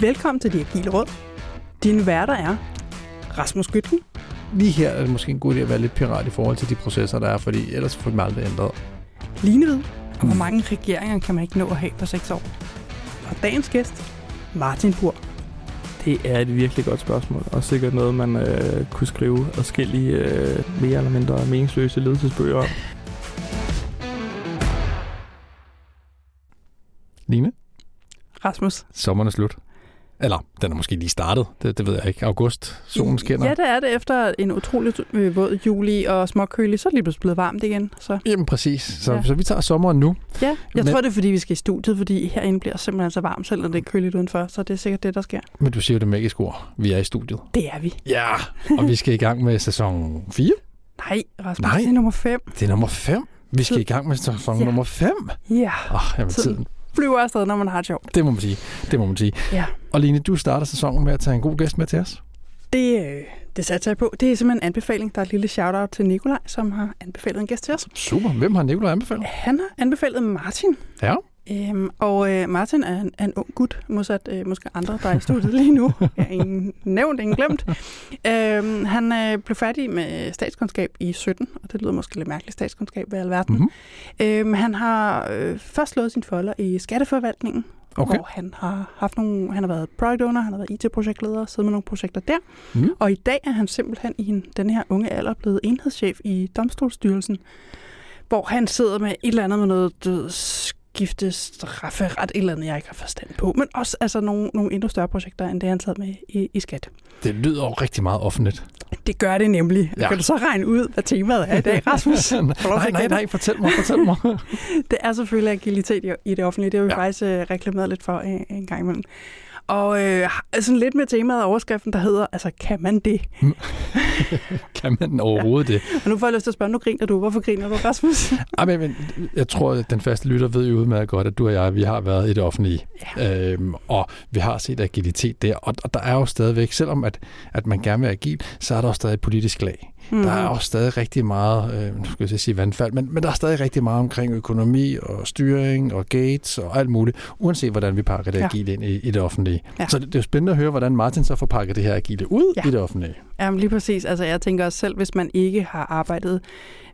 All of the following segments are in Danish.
Velkommen til Det Agile Råd. Dine værter er Rasmus Gytken, Lige her er det måske en god idé at være lidt pirat i forhold til de processer, der er, fordi ellers får vi aldrig ændret. Line Hvid, og hvor mange regeringer kan man ikke nå at have på seks år? Og dagens gæst, Martin Bur. Det er et virkelig godt spørgsmål, og sikkert noget, man øh, kunne skrive adskillige øh, mere eller mindre meningsløse ledelsesbøger om. Line, Rasmus. sommeren er slut. Eller, den er måske lige startet. Det, det ved jeg ikke. August, solen skinner. Ja, det er det. Efter en utrolig øh, våd juli og småkølig, så er det lige pludselig blevet varmt igen. Så Jamen præcis. Så, Ja. så vi tager sommeren nu. ja, jeg Men- tror, det er, fordi vi skal i studiet, fordi herinde bliver simpelthen så varmt, selvom det er køligt udenfor. Så det er sikkert det, der sker. Men du siger jo det magiske ord. Vi er i studiet. Det er vi. Ja, og vi skal i gang med sæson 4. Nej, Rasmus, Nej. det er nummer 5. Det er nummer 5. Vi skal i gang med sæson Ja. nummer 5. Ja, Åh, oh, jamen, Tiden. tiden. flyver afsted, når man har det sjovt. Det må man sige. Det må man sige. Ja. Og Line, du starter sæsonen med at tage en god gæst med til os. Det, øh, det satser jeg på. Det er simpelthen en anbefaling. Der er et lille shout-out til Nikolaj, som har anbefalet en gæst til os. Super. Hvem har Nicolaj anbefalet? Han har anbefalet Martin. Ja. Øhm, og øh, Martin er en, er en ung gut, modsat øh, måske andre, der er i studiet lige nu. Ja, ingen nævnt, ingen glemt. Øhm, han øh, blev færdig med statskundskab i 17, og det lyder måske lidt mærkeligt, statskundskab i alverden. Mm-hmm. Øhm, han har øh, først slået sin folder i skatteforvaltningen, Okay. hvor han har haft nogle, han har været product owner, han har været IT-projektleder, siddet med nogle projekter der. Mm. Og i dag er han simpelthen i en, den her unge alder blevet enhedschef i Domstolsstyrelsen, hvor han sidder med et eller andet med noget død, skifte, strafferet, et eller andet, jeg ikke har forstand på. Men også altså, nogle, nogle endnu større projekter, end det han sad med i, i skat. Det lyder jo rigtig meget offentligt. Det gør det nemlig. Ja. Kan du så regne ud, hvad temaet er i dag, Rasmus? Nej, nej, nej, fortæl mig, fortæl mig. Det er selvfølgelig agilitet i, i det offentlige. Det har vi ja. Ja. faktisk øh, reklameret lidt for øh, en gang imellem. Og øh, sådan lidt med temaet af overskriften, der hedder, altså, kan man det? kan man overhovedet det? Og nu får jeg lyst til at spørge, nu griner du. Hvorfor griner du, Rasmus? Ej, men, men jeg tror, at den faste lytter ved jo udmærket godt, at du og jeg, vi har været i det offentlige. Ja. Øhm, og vi har set agilitet der. Og, og der er jo stadigvæk, selvom at, at man gerne vil agil, så er der jo stadig et politisk lag. Mm. Der er jo stadig rigtig meget, øh, nu skal jeg sige vandfald, men, men der er stadig rigtig meget omkring økonomi og styring og gates og alt muligt, uanset hvordan vi pakker det Ja. agile ind i, i det offentlige. Ja. Så det, det er jo spændende at høre, hvordan Martin så får pakket det her agile ud Ja. i det offentlige. Jamen lige præcis. Altså jeg tænker også selv, hvis man ikke har arbejdet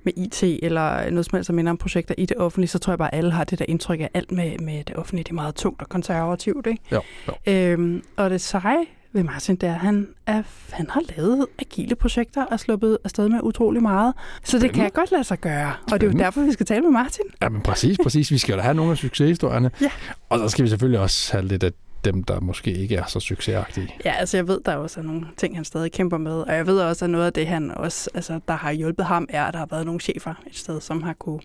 med IT eller noget som helst, der minder om projekter i det offentlige, så tror jeg bare, at alle har det der indtryk af alt med, med det offentlige. Det er meget tungt og konservativt, ikke? Jo, jo. Øhm, og det seje ved Martin, det er, at han, er, han har lavet agile projekter og sluppet afsted med utrolig meget. Så det kan Spændende. godt lade sig gøre. Og det er jo Spændende. derfor, vi skal tale med Martin. Ja, men præcis, præcis. Vi skal jo da have nogle af succeshistorierne. Ja. Og så skal vi selvfølgelig også have lidt af dem, der måske ikke er så succesagtige. Ja, altså jeg ved, der også er nogle ting, han stadig kæmper med. Og jeg ved også, at noget af det, han også, altså, der har hjulpet ham, er, at der har været nogle chefer et sted, som har kunne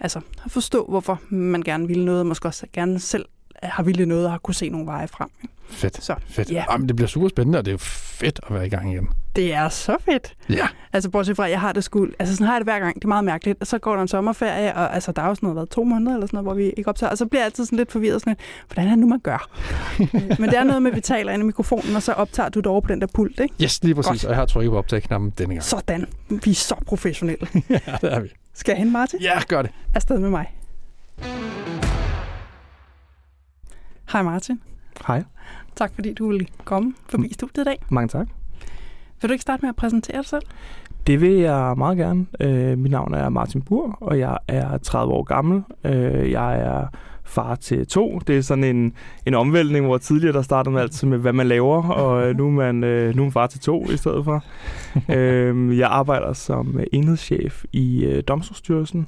altså, forstå, hvorfor man gerne ville noget, og måske også gerne selv har ville noget og har kunne se nogle veje frem. ikke? Fedt. Så Fedt. ja. Jamen, det bliver super spændende, og det er jo fedt at være i gang igen. det er så fedt. Ja. Altså bortset fra, at jeg har det sgu, altså sådan har jeg det hver gang, det er meget mærkeligt. Og så går der en sommerferie, og altså, der er jo sådan noget, været to måneder eller sådan noget, hvor vi ikke optager. Og så bliver jeg altid sådan lidt forvirret, sådan lidt, hvordan er det nu, man gør? Men det er noget med, at vi taler ind i mikrofonen, og så optager du det over på den der pult, ikke? Yes, lige præcis. Godt. Og jeg har trykket på optag-knappen denne gang. Sådan. Vi er så professionelle. ja, det er vi. Skal jeg hen, Martin? Ja, gør det. Afsted med mig. Hej Martin. Hej. Tak fordi du ville komme forbi studiet i dag. Mange tak. Vil du ikke starte med at præsentere dig selv? Det vil jeg meget gerne. Øh, mit navn er Martin Bur, og jeg er 30 år gammel. Øh, jeg er far til to. Det er sådan en, en omvæltning, hvor tidligere der startede man altid med, hvad man laver, og øh, nu er man, øh, nu er man far til to i stedet for. øh, jeg arbejder som enhedschef i øh, Domstolsstyrelsen,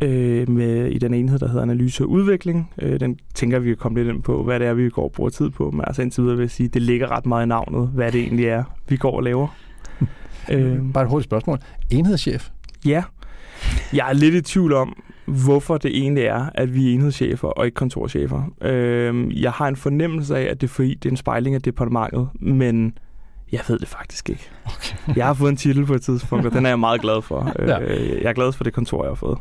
øh, med, i den enhed, der hedder Analyse og Udvikling. Øh, den tænker vi kan komme lidt ind på, hvad det er, vi går og bruger tid på. Men altså indtil videre vil jeg sige, det ligger ret meget i navnet, hvad det egentlig er, vi går og laver. øh, Bare et hurtigt spørgsmål. Enhedschef. Ja. Jeg er lidt i tvivl om, hvorfor det egentlig er, at vi er enhedschefer og ikke kontorchefer. Øhm, jeg har en fornemmelse af, at det er fordi, det er en spejling af departementet, men jeg ved det faktisk ikke. Okay. Jeg har fået en titel på et tidspunkt, og den er jeg meget glad for. Ja. Øh, jeg er glad for det kontor, jeg har fået.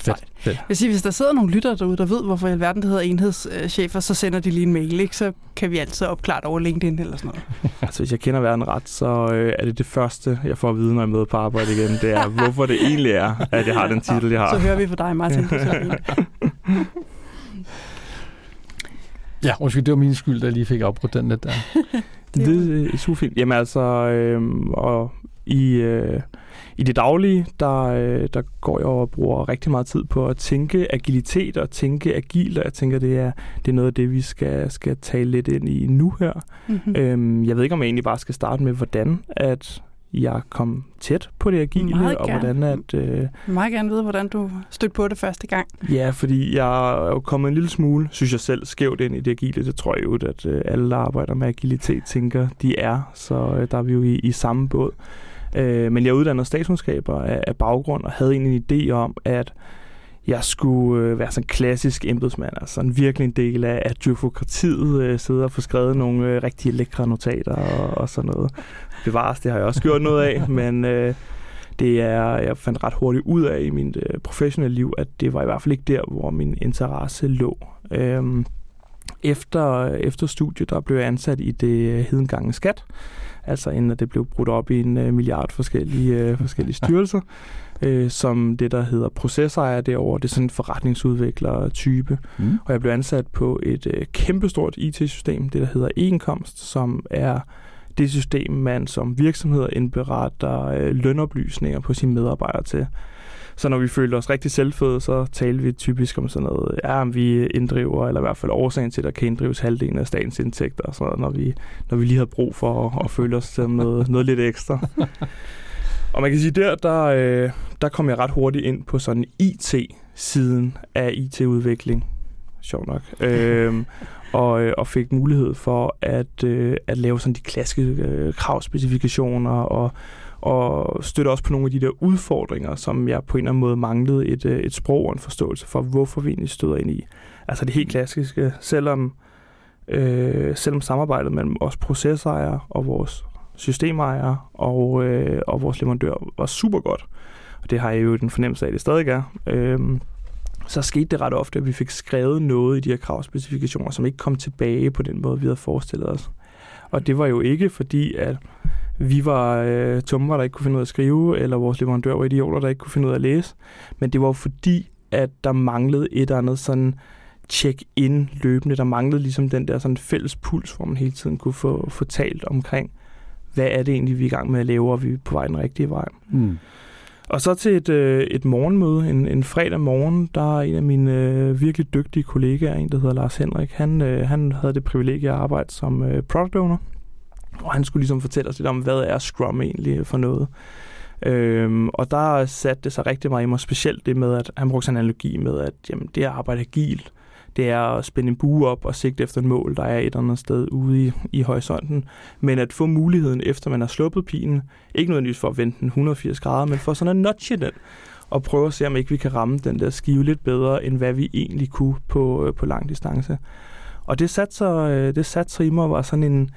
Fedt. Fedt. Jeg vil sige, hvis der sidder nogle lyttere derude, der ved, hvorfor i alverden det hedder enhedschefer, så sender de lige en mail, ikke? så kan vi altid opklare det over LinkedIn eller sådan noget. Altså, hvis jeg kender verden ret, så øh, er det det første, jeg får at vide, når jeg møder på arbejde igen. Det er, hvorfor det egentlig er, at jeg har den titel, jeg har. Så hører vi fra dig, Martin. Ja, undskyld, det var min skyld, jeg lige fik afbrudt den lidt der. det, det er super fint. Jamen altså, øh, og i, øh, i det daglige, der, øh, der går jeg og bruger rigtig meget tid på at tænke agilitet og tænke agilt, og jeg tænker, det er, det er noget af det, vi skal, skal tale lidt ind i nu her. Mm-hmm. Øhm, jeg ved ikke, om jeg egentlig bare skal starte med, hvordan at jeg kom tæt på det agile, og hvordan at... Øh, meget gerne vide, hvordan du stødte på det første gang. Ja, fordi jeg er jo kommet en lille smule, synes jeg selv, skævt ind i det agile. Det tror jeg jo, at øh, alle, der arbejder med agilitet, tænker, de er. Så øh, der er vi jo i, i samme båd. Øh, men jeg uddannede statskundskaber af, af baggrund, og havde en idé om, at jeg skulle øh, være sådan en klassisk embedsmand, altså sådan virkelig en del af, at byråkratiet øh, sidder og får skrevet nogle øh, rigtig lækre notater og, og sådan noget. Bevares, det har jeg også gjort noget af, men øh, det er, jeg fandt ret hurtigt ud af i mit øh, professionelle liv, at det var i hvert fald ikke der, hvor min interesse lå. Øhm, efter, efter studiet, der blev jeg ansat i det hedengange skat, altså inden det blev brudt op i en uh, milliard forskellige, uh, forskellige styrelser, uh, som det, der hedder processejer derovre. Det er sådan en forretningsudvikler-type. Mm. Og jeg blev ansat på et uh, kæmpestort IT-system, det der hedder e-indkomst, som er det system, man som virksomhed indberetter uh, lønoplysninger på sine medarbejdere til. Så når vi følte os rigtig selvføde, så talte vi typisk om sådan noget, ja, om vi inddriver, eller i hvert fald årsagen til, at der kan inddrives halvdelen af statens indtægter, og sådan noget, når vi, når vi lige havde brug for at, at føle os som noget, noget lidt ekstra. Og man kan sige, der, der, øh, der kom jeg ret hurtigt ind på sådan IT-siden af IT-udvikling. Sjov nok. øhm, og, øh, og fik mulighed for at, øh, at lave sådan de klassiske øh, kravspecifikationer og og støtte også på nogle af de der udfordringer, som jeg på en eller anden måde manglede et, øh, et sprog og en forståelse for, hvorfor vi egentlig støder ind i. Altså det helt klassiske, selvom, øh, selvom samarbejdet mellem os processejere og vores systemejere og, øh, og vores leverandør var super godt, og det har jeg jo den fornemmelse af, at det stadig er, øh, så skete det ret ofte, at vi fik skrevet noget i de her kravspecifikationer, som ikke kom tilbage på den måde, vi havde forestillet os. Og det var jo ikke fordi, at vi var øh, tummer, der ikke kunne finde ud af at skrive, eller vores leverandør var idioter, der ikke kunne finde ud af at læse. Men det var fordi, at der manglede et eller andet sådan check-in løbende. Der manglede ligesom den der sådan fælles puls, hvor man hele tiden kunne få, få talt omkring, hvad er det egentlig, vi er i gang med at lave, og vi er på vej den rigtige vej. Mm. Og så til et, øh, et morgenmøde, en, en fredag morgen, der er en af mine øh, virkelig dygtige kollegaer, en der hedder Lars Henrik, han, øh, han havde det privilegie at arbejde som øh, product owner og han skulle ligesom fortælle os lidt om, hvad er Scrum egentlig for noget. Øhm, og der satte det sig rigtig meget i mig, specielt det med, at han brugte en analogi med, at jamen, det at arbejde agilt, det er at spænde en bue op og sigte efter et mål, der er et eller andet sted ude i, i horisonten. Men at få muligheden, efter man har sluppet pilen, ikke nødvendigvis for at vende den 180 grader, men for sådan at notche den, og prøve at se, om ikke vi kan ramme den der skive lidt bedre, end hvad vi egentlig kunne på, øh, på lang distance. Og det satte sig, øh, det satte sig i mig var sådan en,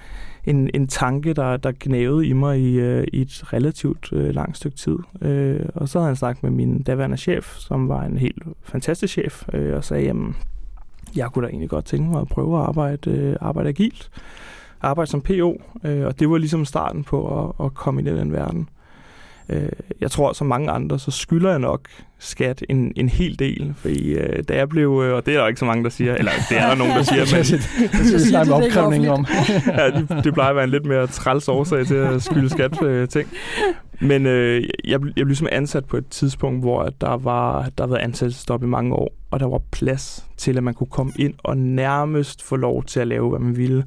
en, en tanke, der, der gnævede i mig i, øh, i et relativt øh, langt stykke tid. Øh, og så havde han snakket med min daværende chef, som var en helt fantastisk chef, øh, og sagde, jamen, jeg kunne da egentlig godt tænke mig at prøve at arbejde, øh, arbejde agilt, arbejde som PO, øh, og det var ligesom starten på at, at komme ind i den verden. Øh, jeg tror, som mange andre, så skylder jeg nok skat en, en hel del. Fordi øh, da jeg blev, øh, og det er der ikke så mange, der siger, eller det er der nogen, der siger, men... det er snakke opkrævning om. ja, det, det plejer at være en lidt mere træls årsag til at skylde skat øh, ting. Men øh, jeg, jeg blev ligesom ansat på et tidspunkt, hvor der var der været ansættelsestop i mange år, og der var plads til, at man kunne komme ind og nærmest få lov til at lave, hvad man ville.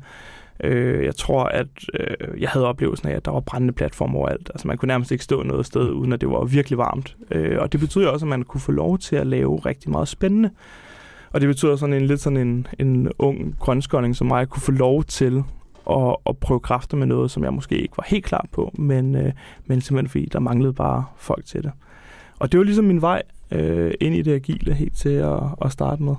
Øh, jeg tror, at øh, jeg havde oplevelsen af, at der var brændende platform overalt. Altså man kunne nærmest ikke stå noget sted, uden at det var virkelig varmt. Øh, og det betyder også, at man kunne få lov til at lave rigtig meget spændende. Og det betyder sådan en lidt sådan en, en ung grønskånding som mig kunne få lov til at, at prøve kræfter med noget, som jeg måske ikke var helt klar på, men, øh, men simpelthen fordi der manglede bare folk til det. Og det var ligesom min vej øh, ind i det agile helt til at, at starte med.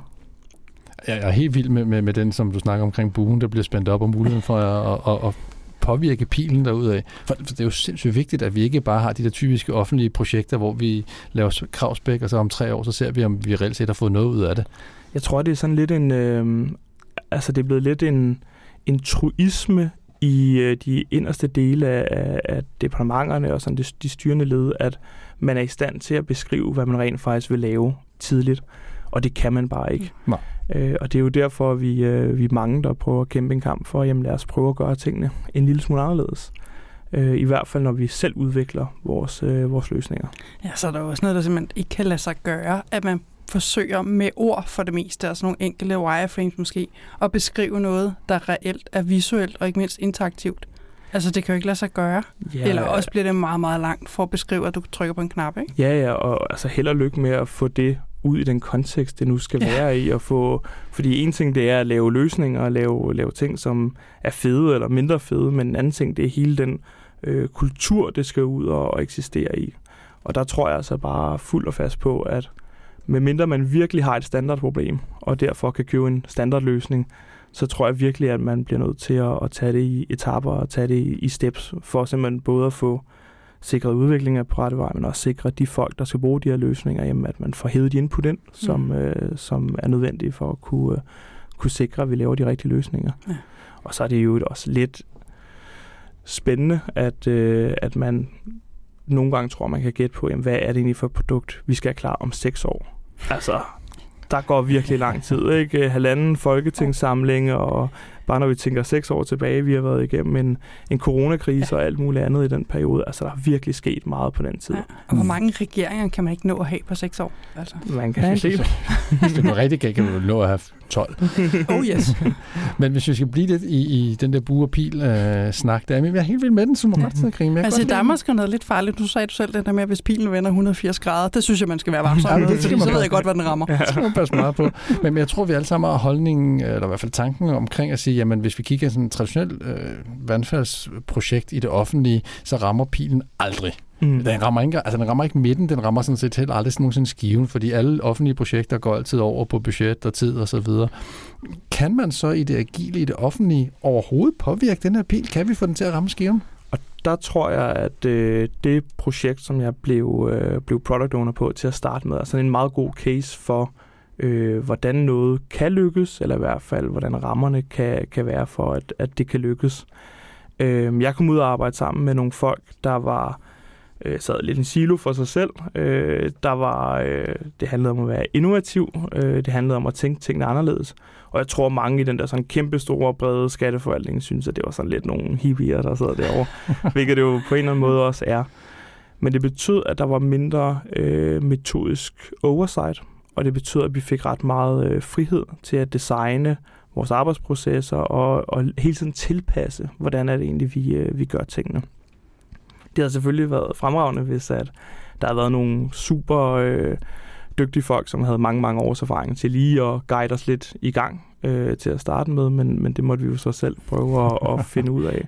Jeg er helt vild med, med, med den, som du snakker omkring buen, der bliver spændt op, og muligheden for at, at, at påvirke pilen derudad. For, for det er jo sindssygt vigtigt, at vi ikke bare har de der typiske offentlige projekter, hvor vi laver kravspæk, og så om tre år, så ser vi, om vi reelt set har fået noget ud af det. Jeg tror, det er sådan lidt en... Øh, altså, det er blevet lidt en, en truisme i øh, de inderste dele af, af departementerne og sådan de, de styrende led, at man er i stand til at beskrive, hvad man rent faktisk vil lave tidligt. Og det kan man bare ikke. Nej. Øh, og det er jo derfor, vi, øh, vi er mange, der prøver at kæmpe en kamp for, jamen lad os prøve at gøre tingene en lille smule anderledes. Øh, I hvert fald, når vi selv udvikler vores, øh, vores løsninger. Ja, så er der jo også noget, der simpelthen ikke kan lade sig gøre, at man forsøger med ord for det meste, altså nogle enkelte wireframes måske, at beskrive noget, der reelt er visuelt og ikke mindst interaktivt. Altså, det kan jo ikke lade sig gøre. Ja, Eller også bliver det meget, meget langt for at beskrive, at du trykker på en knap, ikke? Ja, ja, og altså held og lykke med at få det ud i den kontekst, det nu skal ja. være i, og få, fordi en ting det er at lave løsninger og lave, lave ting, som er fede eller mindre fede, men en anden ting det er hele den øh, kultur, det skal ud og, og eksistere i. Og der tror jeg altså bare fuld og fast på, at medmindre man virkelig har et standardproblem, og derfor kan købe en standardløsning, så tror jeg virkelig, at man bliver nødt til at, at tage det i etapper og tage det i, i steps, for simpelthen både at få sikret udvikling af på rette vej, men også sikre de folk, der skal bruge de her løsninger, jamen, at man får hævet de input ind, som, mm. øh, som er nødvendige for at kunne, øh, kunne sikre, at vi laver de rigtige løsninger. Ja. Og så er det jo også lidt spændende, at, øh, at man nogle gange tror, man kan gætte på, jamen, hvad er det egentlig for et produkt, vi skal have klar om seks år. Altså, der går virkelig lang tid. Ikke? Halvanden folketingssamling, og bare når vi tænker seks år tilbage, vi har været igennem en, en coronakrise ja. og alt muligt andet i den periode. Altså, der har virkelig sket meget på den tid. Ja. Og hvor mange regeringer kan man ikke nå at have på seks år? Altså. Man kan ja, se det. Hvis det går rigtig galt, kan man nå at have 12. oh yes. Men hvis vi skal blive lidt i, i den der bue og pil øh, snak, der, men jeg er helt vild med den, som ret til krig. Altså, der er måske noget lidt farligt. Du sagde du selv det der med, at hvis pilen vender 180 grader, det synes jeg, man skal være varm sammen med, fordi så ved jeg godt, hvad den rammer. Ja. Det skal man passe meget på. Men, men jeg tror, vi alle sammen har holdningen, eller i hvert fald tanken omkring at sige, jamen hvis vi kigger sådan et traditionelt øh, vandfaldsprojekt i det offentlige, så rammer pilen aldrig. Mm. Den, rammer ikke, altså den rammer ikke midten, den rammer sådan set heller aldrig sådan nogensinde skiven, fordi alle offentlige projekter går altid over på budget og tid og så videre. Kan man så i det agile, i det offentlige, overhovedet påvirke den her pil? Kan vi få den til at ramme skiven? Og der tror jeg, at øh, det projekt, som jeg blev, øh, blev product owner på til at starte med, er sådan en meget god case for, øh, hvordan noget kan lykkes, eller i hvert fald, hvordan rammerne kan, kan være for, at, at det kan lykkes. Øh, jeg kom ud og arbejde sammen med nogle folk, der var øh, sad lidt en silo for sig selv. Øh, der var, øh, det handlede om at være innovativ. Øh, det handlede om at tænke tingene anderledes. Og jeg tror, mange i den der sådan kæmpe store, brede skatteforvaltning synes, at det var sådan lidt nogle hippier, der sad derovre. hvilket det jo på en eller anden måde også er. Men det betød, at der var mindre øh, metodisk oversight. Og det betød, at vi fik ret meget øh, frihed til at designe vores arbejdsprocesser og, og hele tiden tilpasse, hvordan er det egentlig, vi, øh, vi gør tingene det havde selvfølgelig været fremragende, hvis at der havde været nogle super øh, dygtige folk, som havde mange, mange års erfaring til lige at guide os lidt i gang øh, til at starte med, men, men det måtte vi jo så selv prøve at, at finde ud af.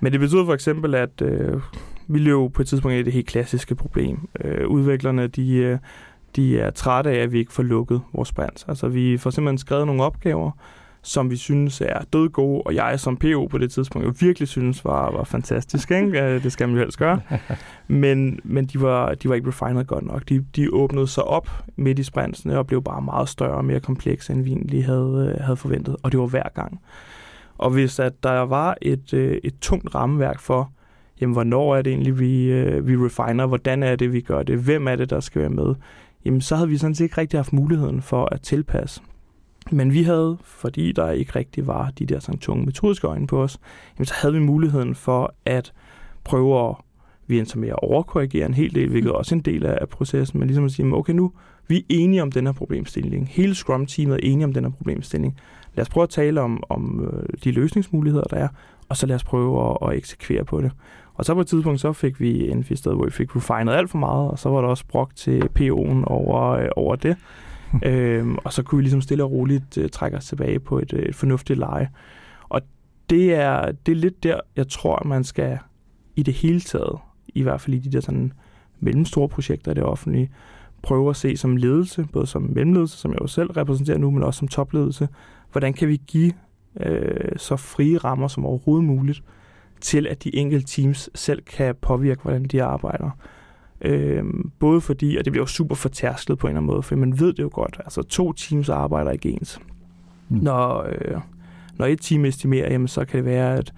Men det betyder for eksempel, at øh, vi løb på et tidspunkt i det helt klassiske problem. Øh, udviklerne, de, øh, de er trætte af, at vi ikke får lukket vores sprints. Altså vi får simpelthen skrevet nogle opgaver, som vi synes er død gode, og jeg som PO på det tidspunkt jo virkelig synes var, var fantastisk. Ikke? Det skal man jo helst gøre. Men, men de, var, de var ikke refined godt nok. De, de åbnede sig op midt i sprintsene og blev bare meget større og mere komplekse, end vi egentlig havde, havde forventet. Og det var hver gang. Og hvis at der var et, øh, et tungt rammeværk for, jamen, hvornår er det egentlig, vi, øh, vi refiner, hvordan er det, vi gør det, hvem er det, der skal være med, jamen, så havde vi sådan set ikke rigtig haft muligheden for at tilpasse. Men vi havde, fordi der ikke rigtig var de der sådan tunge metodiske øjne på os, jamen så havde vi muligheden for at prøve at vi endte med at overkorrigere en hel del, hvilket er også en del af processen, men ligesom at sige, okay nu, vi er enige om den her problemstilling. Hele Scrum-teamet er enige om den her problemstilling. Lad os prøve at tale om, om øh, de løsningsmuligheder, der er, og så lad os prøve at, at eksekvere på det. Og så på et tidspunkt, så fik vi en sted, hvor vi fik refinet alt for meget, og så var der også brok til PO'en over, øh, over det. øhm, og så kunne vi ligesom stille og roligt øh, trække os tilbage på et, øh, et fornuftigt leje. Og det er, det er lidt der, jeg tror, man skal i det hele taget, i hvert fald i de der sådan mellemstore projekter i det offentlige, prøve at se som ledelse, både som mellemledelse, som jeg jo selv repræsenterer nu, men også som topledelse, hvordan kan vi give øh, så frie rammer som overhovedet muligt, til at de enkelte teams selv kan påvirke, hvordan de arbejder. Øh, både fordi, og det bliver jo super fortærsket på en eller anden måde, for man ved det jo godt, altså to teams arbejder ikke ens. Mm. Når, øh, når et team estimerer, jamen, så kan det være, at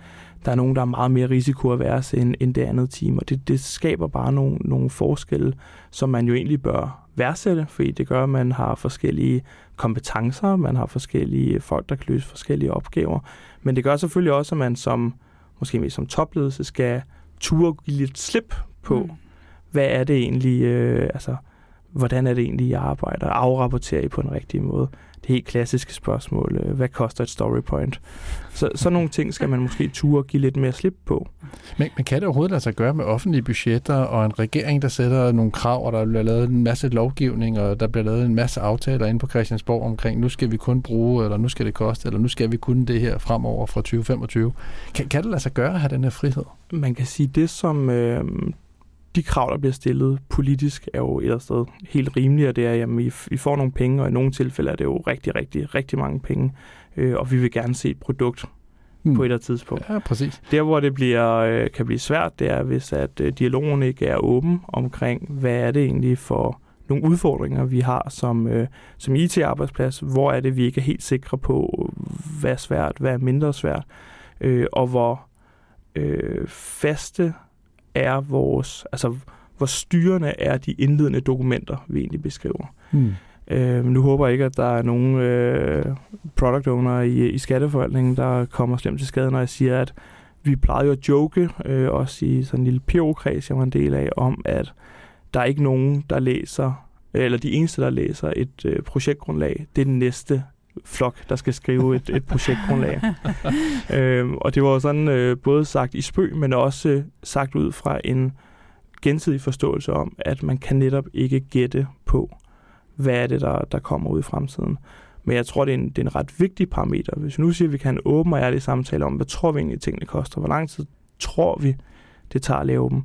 der er nogen, der er meget mere risiko at være end, end det andet team, og det, det skaber bare nogle, nogle forskelle, som man jo egentlig bør værdsætte, fordi det gør, at man har forskellige kompetencer, man har forskellige folk, der kan løse forskellige opgaver. Men det gør selvfølgelig også, at man som, måske mest som topledelse, skal turde give lidt slip på, mm. Hvad er det egentlig, øh, altså, hvordan er det egentlig, jeg arbejder? Afrapporterer I på den rigtige måde? Det helt klassiske spørgsmål, øh, hvad koster et story point? Så sådan nogle ting skal man måske ture give lidt mere slip på. Men, men kan det overhovedet lade sig gøre med offentlige budgetter og en regering, der sætter nogle krav, og der bliver lavet en masse lovgivning, og der bliver lavet en masse aftaler inde på Christiansborg omkring, nu skal vi kun bruge, eller nu skal det koste, eller nu skal vi kunne det her fremover fra 2025. Kan, kan det lade sig gøre at have den her frihed? Man kan sige, det som øh, de krav, der bliver stillet politisk, er jo et eller sted helt rimelige, og det er, at I, I får nogle penge, og i nogle tilfælde er det jo rigtig, rigtig, rigtig mange penge, øh, og vi vil gerne se et produkt mm. på et eller andet tidspunkt. Ja, præcis. Der, hvor det bliver, øh, kan blive svært, det er, hvis at øh, dialogen ikke er åben omkring, hvad er det egentlig for nogle udfordringer, vi har som, øh, som IT-arbejdsplads. Hvor er det, vi ikke er helt sikre på, hvad er svært, hvad er mindre svært, øh, og hvor øh, faste er vores, altså hvor styrende er de indledende dokumenter, vi egentlig beskriver. Mm. Øh, nu håber jeg ikke, at der er nogen øh, product owner i, i skatteforvaltningen, der kommer slemt til skade, når jeg siger, at vi plejer jo at joke, øh, også i sådan en lille PO-kreds, jeg var en del af, om at der er ikke nogen, der læser, eller de eneste, der læser et øh, projektgrundlag, det er den næste flok, der skal skrive et, et projektgrundlag. øhm, og det var sådan øh, både sagt i spøg, men også øh, sagt ud fra en gensidig forståelse om, at man kan netop ikke gætte på, hvad er det, der, der kommer ud i fremtiden. Men jeg tror, det er, en, det er en ret vigtig parameter. Hvis vi nu siger, at vi kan have en åben og ærlig samtale om, hvad tror vi egentlig, tingene koster? Hvor lang tid tror vi, det tager at lave dem?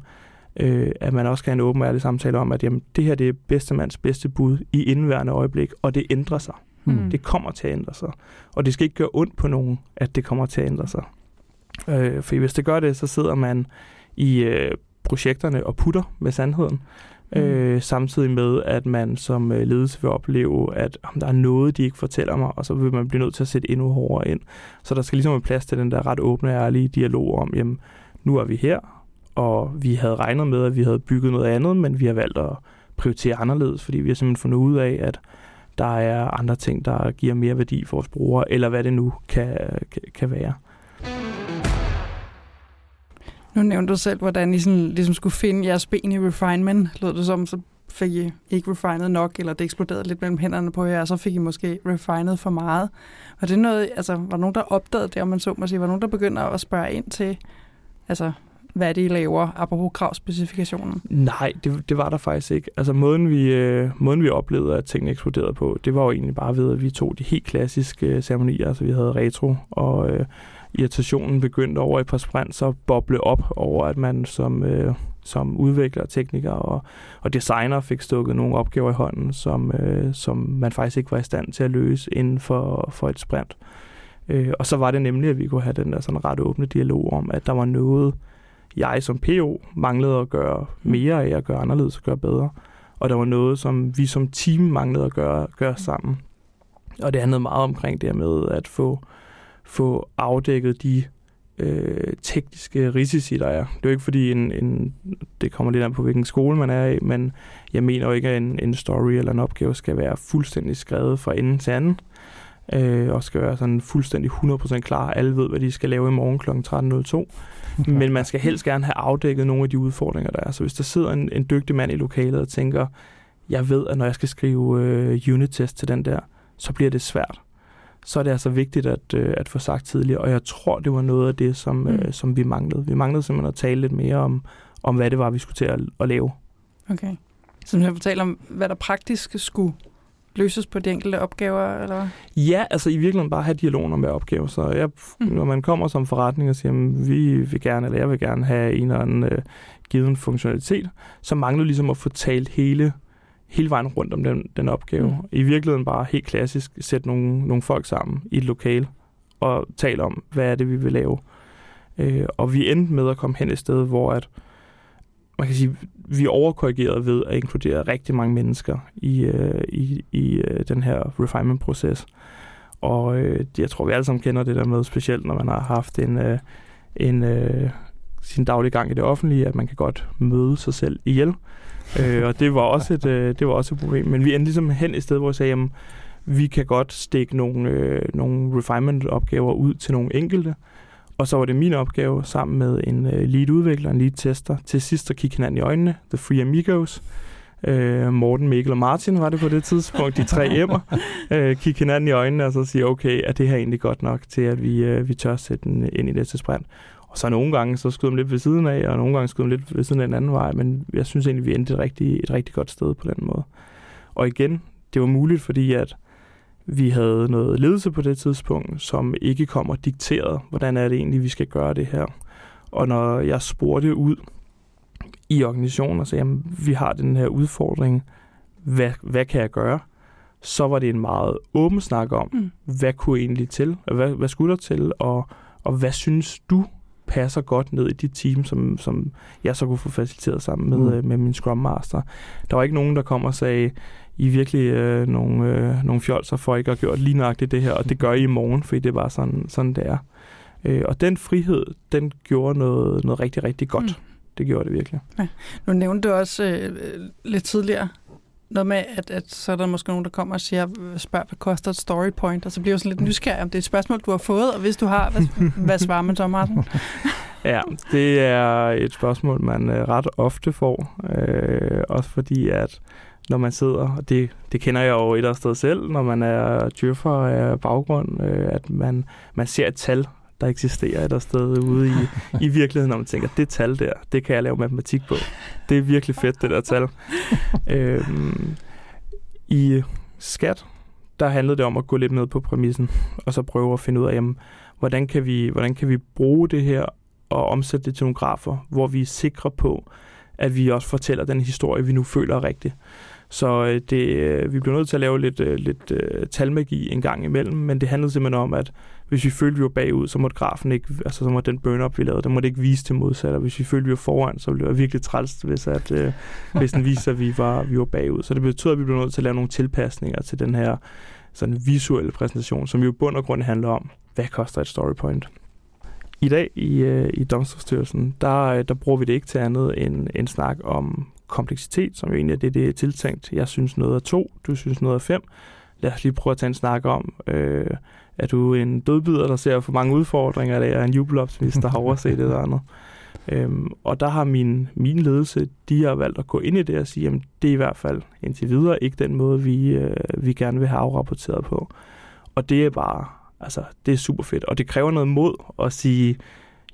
Øh, at man også kan have en åben og ærlig samtale om, at jamen, det her det er bedstemands bedste bud i indværende øjeblik, og det ændrer sig. Mm. Det kommer til at ændre sig. Og det skal ikke gøre ondt på nogen, at det kommer til at ændre sig. Øh, for hvis det gør det, så sidder man i øh, projekterne og putter med sandheden. Mm. Øh, samtidig med, at man som øh, ledelse vil opleve, at om der er noget, de ikke fortæller mig, og så vil man blive nødt til at sætte endnu hårdere ind. Så der skal ligesom være plads til den der ret åbne og ærlige dialog om, jamen, nu er vi her, og vi havde regnet med, at vi havde bygget noget andet, men vi har valgt at prioritere anderledes, fordi vi har simpelthen fundet ud af, at der er andre ting, der giver mere værdi for vores brugere, eller hvad det nu kan, kan, kan være. Nu nævnte du selv, hvordan I sådan, ligesom skulle finde jeres ben i refinement. Lød det som, så fik I ikke refinet nok, eller det eksploderede lidt mellem hænderne på jer, og så fik I måske refinet for meget. Var det noget, altså, var der nogen, der opdagede det, om man så må sige? Var der nogen, der begynder at spørge ind til, altså, hvad det, I laver, apropos kravspecifikationen? Nej, det, det var der faktisk ikke. Altså måden vi, øh, måden, vi oplevede, at tingene eksploderede på, det var jo egentlig bare ved, at vi tog de helt klassiske øh, ceremonier. Altså vi havde retro, og øh, irritationen begyndte over et par sprint så boble op over, at man som, øh, som udvikler, tekniker og, og designer fik stukket nogle opgaver i hånden, som, øh, som man faktisk ikke var i stand til at løse inden for, for et sprint. Øh, og så var det nemlig, at vi kunne have den der sådan ret åbne dialog om, at der var noget, jeg som PO manglede at gøre mm. mere af, at gøre anderledes og gøre bedre. Og der var noget, som vi som team manglede at gøre, gøre sammen. Og det handlede meget omkring det med at få, få afdækket de øh, tekniske risici, der er. Det er jo ikke fordi, en, en, det kommer lidt an på, hvilken skole man er i, men jeg mener jo ikke, at en, en story eller en opgave skal være fuldstændig skrevet fra ende til anden, øh, og skal være sådan fuldstændig 100% klar. Alle ved, hvad de skal lave i morgen kl. 13.02. Men man skal helst gerne have afdækket nogle af de udfordringer, der er. Så hvis der sidder en, en dygtig mand i lokalet og tænker, jeg ved, at når jeg skal skrive øh, unit-test til den der, så bliver det svært. Så er det altså vigtigt at, øh, at få sagt tidligere, og jeg tror, det var noget af det, som, øh, mm. som vi manglede. Vi manglede simpelthen at tale lidt mere om, om hvad det var, vi skulle til at, at lave. Okay. Så jeg fortæller om, hvad der praktisk skulle løses på de enkelte opgaver? Eller? Ja, altså i virkeligheden bare have dialogen om hver opgave. Så jeg, mm. når man kommer som forretning og siger, at vi vil gerne, eller jeg vil gerne have en eller anden øh, given funktionalitet, så mangler ligesom at få talt hele, hele vejen rundt om den, den opgave. Mm. I virkeligheden bare helt klassisk sætte nogle, nogle folk sammen i et lokal og tale om, hvad er det, vi vil lave. Øh, og vi endte med at komme hen et sted, hvor at man kan sige, vi er overkorrigeret ved at inkludere rigtig mange mennesker i, øh, i, i øh, den her refinement-proces. Og øh, jeg tror, vi alle sammen kender det der med, specielt når man har haft en, øh, en øh, sin daglige gang i det offentlige, at man kan godt møde sig selv ihjel. øh, og det var, også et, øh, det var også et problem. Men vi endte ligesom hen et sted, hvor jeg sagde, jamen, vi kan godt stikke nogle, øh, nogle refinement-opgaver ud til nogle enkelte, og så var det min opgave sammen med en øh, lead-udvikler, en lead-tester, til sidst at kigge hinanden i øjnene, The Free Amigos, øh, Morten, Mikkel og Martin var det på det tidspunkt, de tre emmer, øh, kigge hinanden i øjnene og så sige, okay, er det her egentlig godt nok til, at vi, øh, vi tør sætte den ind i næste sprint? Og så nogle gange, så skyder de lidt ved siden af, og nogle gange skyder de lidt ved siden af en anden vej, men jeg synes egentlig, vi endte et rigtig, et rigtig godt sted på den måde. Og igen, det var muligt, fordi at vi havde noget ledelse på det tidspunkt, som ikke kom og dikterede, hvordan er det egentlig, vi skal gøre det her. Og når jeg spurgte ud i organisationen og sagde, at vi har den her udfordring, hvad, hvad kan jeg gøre? Så var det en meget åben snak om, mm. hvad kunne egentlig til, hvad, hvad skulle der til, og, og hvad synes du passer godt ned i dit team, som, som jeg så kunne få faciliteret sammen med, mm. Øh, med min Scrum Master. Der var ikke nogen, der kom og sagde, I er virkelig øh, nogle, øh, nogle fjolser for ikke at gjort lige nøjagtigt det her, og det gør I i morgen, fordi det er bare sådan, sådan det er. Øh, og den frihed, den gjorde noget, noget rigtig, rigtig godt. Mm. Det gjorde det virkelig. Ja. Nu nævnte du også øh, lidt tidligere, noget med, at, at så er der måske nogen, der kommer og siger, spørg, hvad koster et story point? Og så bliver jeg sådan lidt nysgerrig, om det er et spørgsmål, du har fået, og hvis du har, hvad, hvad svarer man så, Martin? ja, det er et spørgsmål, man øh, ret ofte får. Øh, også fordi, at når man sidder, og det, det kender jeg jo et eller andet sted selv, når man er djøffer af baggrund, øh, at man, man ser et tal, der eksisterer et sted ude i, i virkeligheden, når man tænker, det tal der, det kan jeg lave matematik på. Det er virkelig fedt, det der tal. øhm, I skat, der handlede det om at gå lidt med på præmissen, og så prøve at finde ud af, jamen, hvordan, kan vi, hvordan kan vi bruge det her og omsætte det til nogle grafer, hvor vi er sikre på, at vi også fortæller den historie, vi nu føler er rigtig. Så øh, det, øh, vi blev nødt til at lave lidt, øh, lidt talmagi en gang imellem, men det handlede simpelthen om, at hvis vi følte, vi var bagud, så måtte grafen ikke, altså så måtte den burn-up, vi lavede, den måtte ikke vise til modsat, og hvis vi følte, vi var foran, så ville det være virkelig træls, hvis, at, hvis den viste, at vi var, vi var bagud. Så det betød, at vi blev nødt til at lave nogle tilpasninger til den her sådan visuelle præsentation, som jo i bund og grund handler om, hvad koster et storypoint? I dag i, i Domstolsstyrelsen, der, der bruger vi det ikke til andet end en snak om kompleksitet, som jo egentlig er det, det er tiltænkt. Jeg synes noget er to, du synes noget er fem. Lad os lige prøve at tage en snak om, øh, er du en dødbyder, der ser for mange udfordringer, eller er en jubeloptimist, der har overset det eller andet? Øhm, og der har min, min ledelse, de har valgt at gå ind i det og sige, at det er i hvert fald indtil videre ikke den måde, vi, øh, vi gerne vil have afrapporteret på. Og det er bare, altså, det er super fedt. Og det kræver noget mod at sige,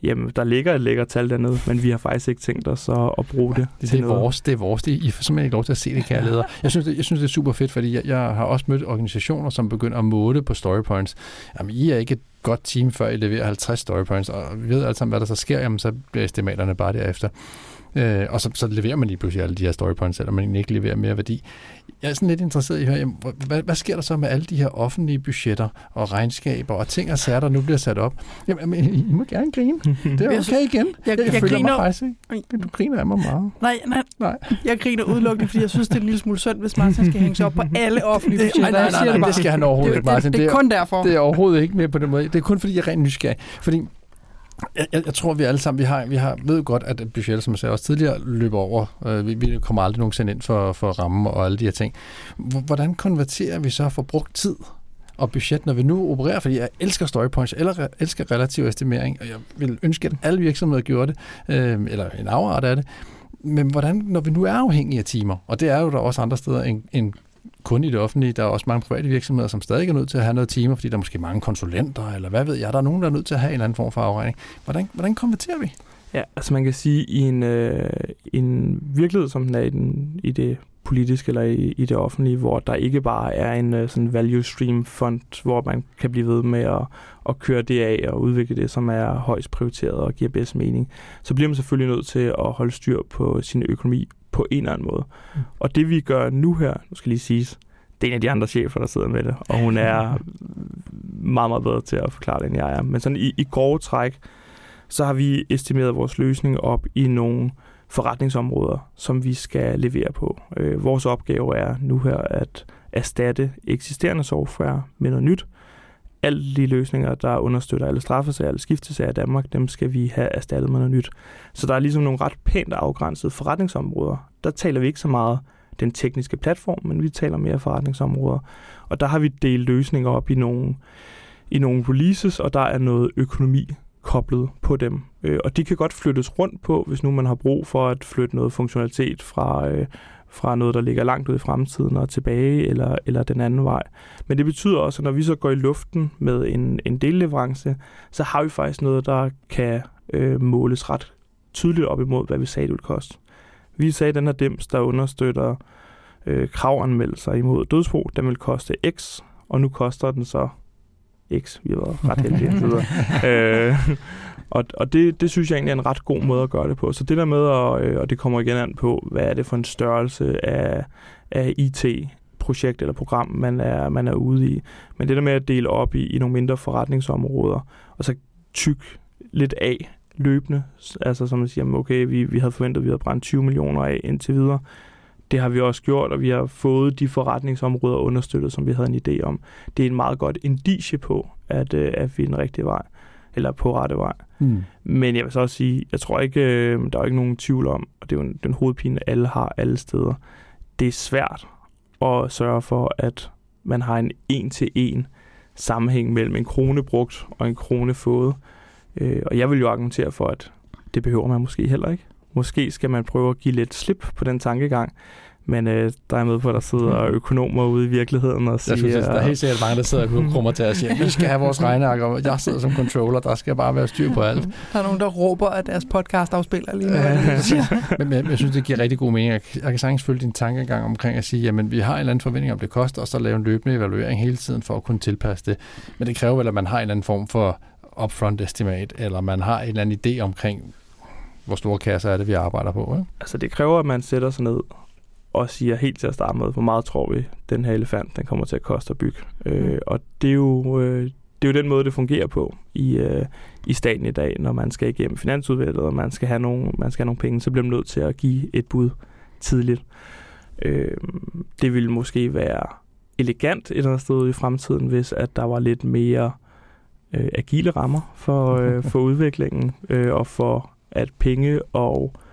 jamen, der ligger et lækkert tal dernede, men vi har faktisk ikke tænkt os at, at bruge det. Det, det er noget. vores, det er vores. Det, I får simpelthen ikke lov til at se det, kære leder. Jeg synes, det, jeg synes, det er super fedt, fordi jeg, jeg har også mødt organisationer, som begynder at måle på story points. Jamen, I er ikke et godt team, før I leverer 50 story points, og vi ved alle sammen, hvad der så sker, jamen, så bliver estimaterne bare derefter. Øh, og så, så leverer man lige pludselig alle de her story points, selvom man ikke leverer mere værdi. Jeg er sådan lidt interesseret i at høre, jamen, hvad, hvad sker der så med alle de her offentlige budgetter og regnskaber og ting og sager, der nu bliver sat op? Jamen, I må gerne grine. Det er okay igen. Jeg, jeg, jeg, jeg føler griner, mig faktisk ikke. Du griner af mig meget. Nej, nej, nej. Jeg griner udelukkende, fordi jeg synes, det er en lille smule synd, hvis Martin skal hænge sig op på alle offentlige budgetter. Nej, nej, nej, nej, det skal han overhovedet ikke, Martin. Det, det, det er kun derfor. Det er overhovedet ikke med på den måde. Det er kun, fordi jeg er rent nysgerrig. Fordi jeg, jeg, jeg tror, vi alle sammen vi har, vi har ved godt, at budgettet, som jeg sagde også tidligere, løber over. Øh, vi, vi kommer aldrig nogensinde ind for, for rammen og alle de her ting. Hvordan konverterer vi så for brugt tid og budget, når vi nu opererer, fordi jeg elsker story points, eller elsker relativ estimering, og jeg vil ønske, at alle virksomheder gjorde det, øh, eller en afart af det. Men hvordan, når vi nu er afhængige af timer, og det er jo der også andre steder end, end kun i det offentlige. Der er også mange private virksomheder, som stadig er nødt til at have noget timer, fordi der er måske mange konsulenter, eller hvad ved jeg. Der er nogen, der er nødt til at have en eller anden form for afregning. Hvordan, hvordan konverterer vi? Ja, altså man kan sige, i en, øh, en virkelighed, som den er i, den, i det politiske eller i, i det offentlige, hvor der ikke bare er en øh, sådan value stream fond, hvor man kan blive ved med at, at køre det af og udvikle det, som er højst prioriteret og giver bedst mening, så bliver man selvfølgelig nødt til at holde styr på sin økonomi på en eller anden måde. Mm. Og det vi gør nu her, nu skal lige siges, det er en af de andre chefer, der sidder med det, og hun er meget, meget bedre til at forklare det, end jeg er. Men sådan i, i grove træk, så har vi estimeret vores løsning op i nogle forretningsområder, som vi skal levere på. Øh, vores opgave er nu her at erstatte eksisterende software med noget nyt, alle de løsninger, der understøtter alle straffesager, alle skiftesager i Danmark, dem skal vi have erstattet med noget nyt. Så der er ligesom nogle ret pænt afgrænsede forretningsområder. Der taler vi ikke så meget den tekniske platform, men vi taler mere forretningsområder. Og der har vi delt løsninger op i nogle, i nogle releases, og der er noget økonomi koblet på dem. Øh, og de kan godt flyttes rundt på, hvis nu man har brug for at flytte noget funktionalitet fra, øh, fra noget, der ligger langt ud i fremtiden og tilbage, eller, eller den anden vej. Men det betyder også, at når vi så går i luften med en, en delleverance, så har vi faktisk noget, der kan øh, måles ret tydeligt op imod, hvad vi sagde, det ville koste. Vi sagde, at den her dims, der understøtter øh, kravanmeldelser imod dødsbo, den vil koste X, og nu koster den så X. Vi har været ret heldige. øh, og og det, det synes jeg egentlig er en ret god måde at gøre det på. Så det der med, at, øh, og det kommer igen an på, hvad er det for en størrelse af, af IT, projekt eller program, man er, man er ude i. Men det der med at dele op i, i nogle mindre forretningsområder, og så tyk lidt af løbende, altså som man siger, okay, vi, vi havde forventet, at vi havde brændt 20 millioner af indtil videre. Det har vi også gjort, og vi har fået de forretningsområder understøttet, som vi havde en idé om. Det er en meget godt indicie på, at, øh, at vi er den rigtige vej, eller på rette vej. Mm. Men jeg vil så også sige, jeg tror ikke, øh, der er ikke nogen tvivl om, og det er jo den hovedpine, alle har alle steder. Det er svært at sørge for, at man har en en-til-en sammenhæng mellem en krone brugt og en krone fået. Øh, og jeg vil jo argumentere for, at det behøver man måske heller ikke. Måske skal man prøve at give lidt slip på den tankegang, men øh, der er med på, at der sidder mm. økonomer ude i virkeligheden og siger... Jeg synes, der er helt sikkert mange, der sidder og krummer til at sige, vi skal have vores regneark, og jeg sidder som controller, der skal bare være styr på alt. Der er nogen, der råber, at deres podcast afspiller lige nu. men, men jeg synes, det giver rigtig god mening. Jeg, jeg kan sagtens følge din tankegang omkring at sige, jamen vi har en eller anden forventning om, det koster, og så lave en løbende evaluering hele tiden for at kunne tilpasse det. Men det kræver vel, at man har en eller anden form for upfront estimate, eller man har en eller anden idé omkring, hvor store kasser er det, vi arbejder på. Ikke? Altså det kræver, at man sætter sig ned og siger helt til at starte med, hvor meget tror vi, den her elefant den kommer til at koste at bygge. Mm. Øh, og det er, jo, øh, det er jo den måde, det fungerer på i, øh, i staten i dag, når man skal igennem finansudvalget, og man skal have nogle, man skal have nogle penge, så bliver man nødt til at give et bud tidligt. Øh, det ville måske være elegant et eller andet sted i fremtiden, hvis at der var lidt mere øh, agile rammer for, øh, for udviklingen, øh, og for at penge og øh,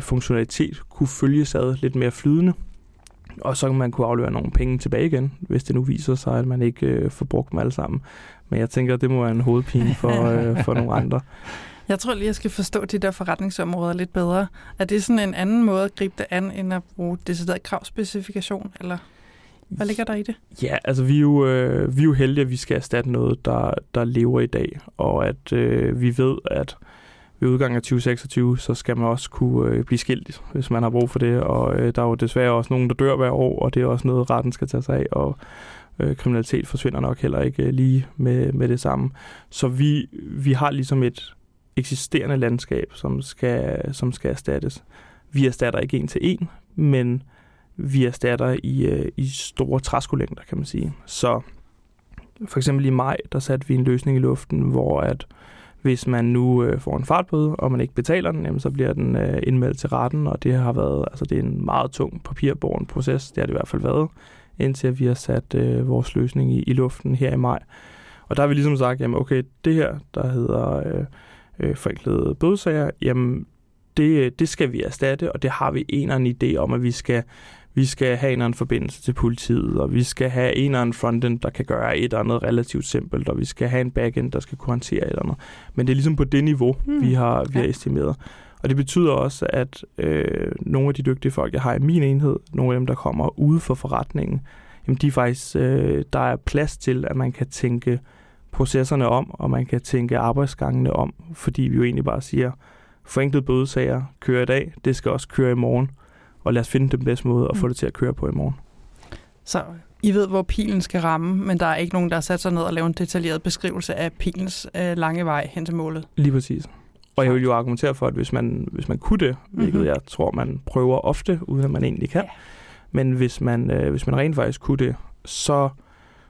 funktionalitet kunne følges ad lidt mere flydende. Og så kan man kunne aflevere nogle penge tilbage igen, hvis det nu viser sig, at man ikke øh, får brugt dem alle sammen. Men jeg tænker, at det må være en hovedpine for, øh, for nogle andre. Jeg tror lige, jeg skal forstå de der forretningsområder lidt bedre. Er det sådan en anden måde at gribe det an, end at bruge decideret kravspecifikation, eller hvad ligger der i det? Ja, altså vi er jo, øh, vi er jo heldige, at vi skal erstatte noget, der, der lever i dag, og at øh, vi ved, at ved udgangen af 2026, så skal man også kunne øh, blive skilt, ligesom, hvis man har brug for det. Og øh, der er jo desværre også nogen, der dør hver år, og det er også noget, retten skal tage sig af. Og øh, kriminalitet forsvinder nok heller ikke øh, lige med, med det samme. Så vi, vi har ligesom et eksisterende landskab, som skal, som skal erstattes. Vi erstatter ikke en til en, men vi erstatter i, øh, i store træskolængder, kan man sige. Så for eksempel i maj, der satte vi en løsning i luften, hvor at hvis man nu øh, får en fartbøde, og man ikke betaler den, jamen, så bliver den øh, indmeldt til retten, og det har været, altså det er en meget tung papirborgen proces, det har det i hvert fald været, indtil vi har sat øh, vores løsning i, i luften her i maj. Og der har vi ligesom sagt, jamen okay, det her, der hedder øh, øh, forenklede bødesager, jamen det, øh, det skal vi erstatte, og det har vi en eller anden idé om, at vi skal vi skal have en eller anden forbindelse til politiet, og vi skal have en eller anden frontend, der kan gøre et eller andet relativt simpelt, og vi skal have en backend, der skal kunne håndtere et eller andet. Men det er ligesom på det niveau, mm. vi har, vi har ja. estimeret. Og det betyder også, at øh, nogle af de dygtige folk, jeg har i min enhed, nogle af dem, der kommer ude for forretningen, jamen de er faktisk, øh, der er plads til, at man kan tænke processerne om, og man kan tænke arbejdsgangene om, fordi vi jo egentlig bare siger, forenklet bødesager kører i dag, det skal også køre i morgen og lad os finde den bedste måde at få mm. det til at køre på i morgen. Så I ved, hvor pilen skal ramme, men der er ikke nogen, der har sat sig ned og lavet en detaljeret beskrivelse af pilens øh, lange vej hen til målet? Lige præcis. Og jeg vil jo argumentere for, at hvis man, hvis man kunne det, mm-hmm. hvilket jeg tror, man prøver ofte, uden at man egentlig kan, ja. men hvis man, øh, hvis man rent faktisk kunne det, så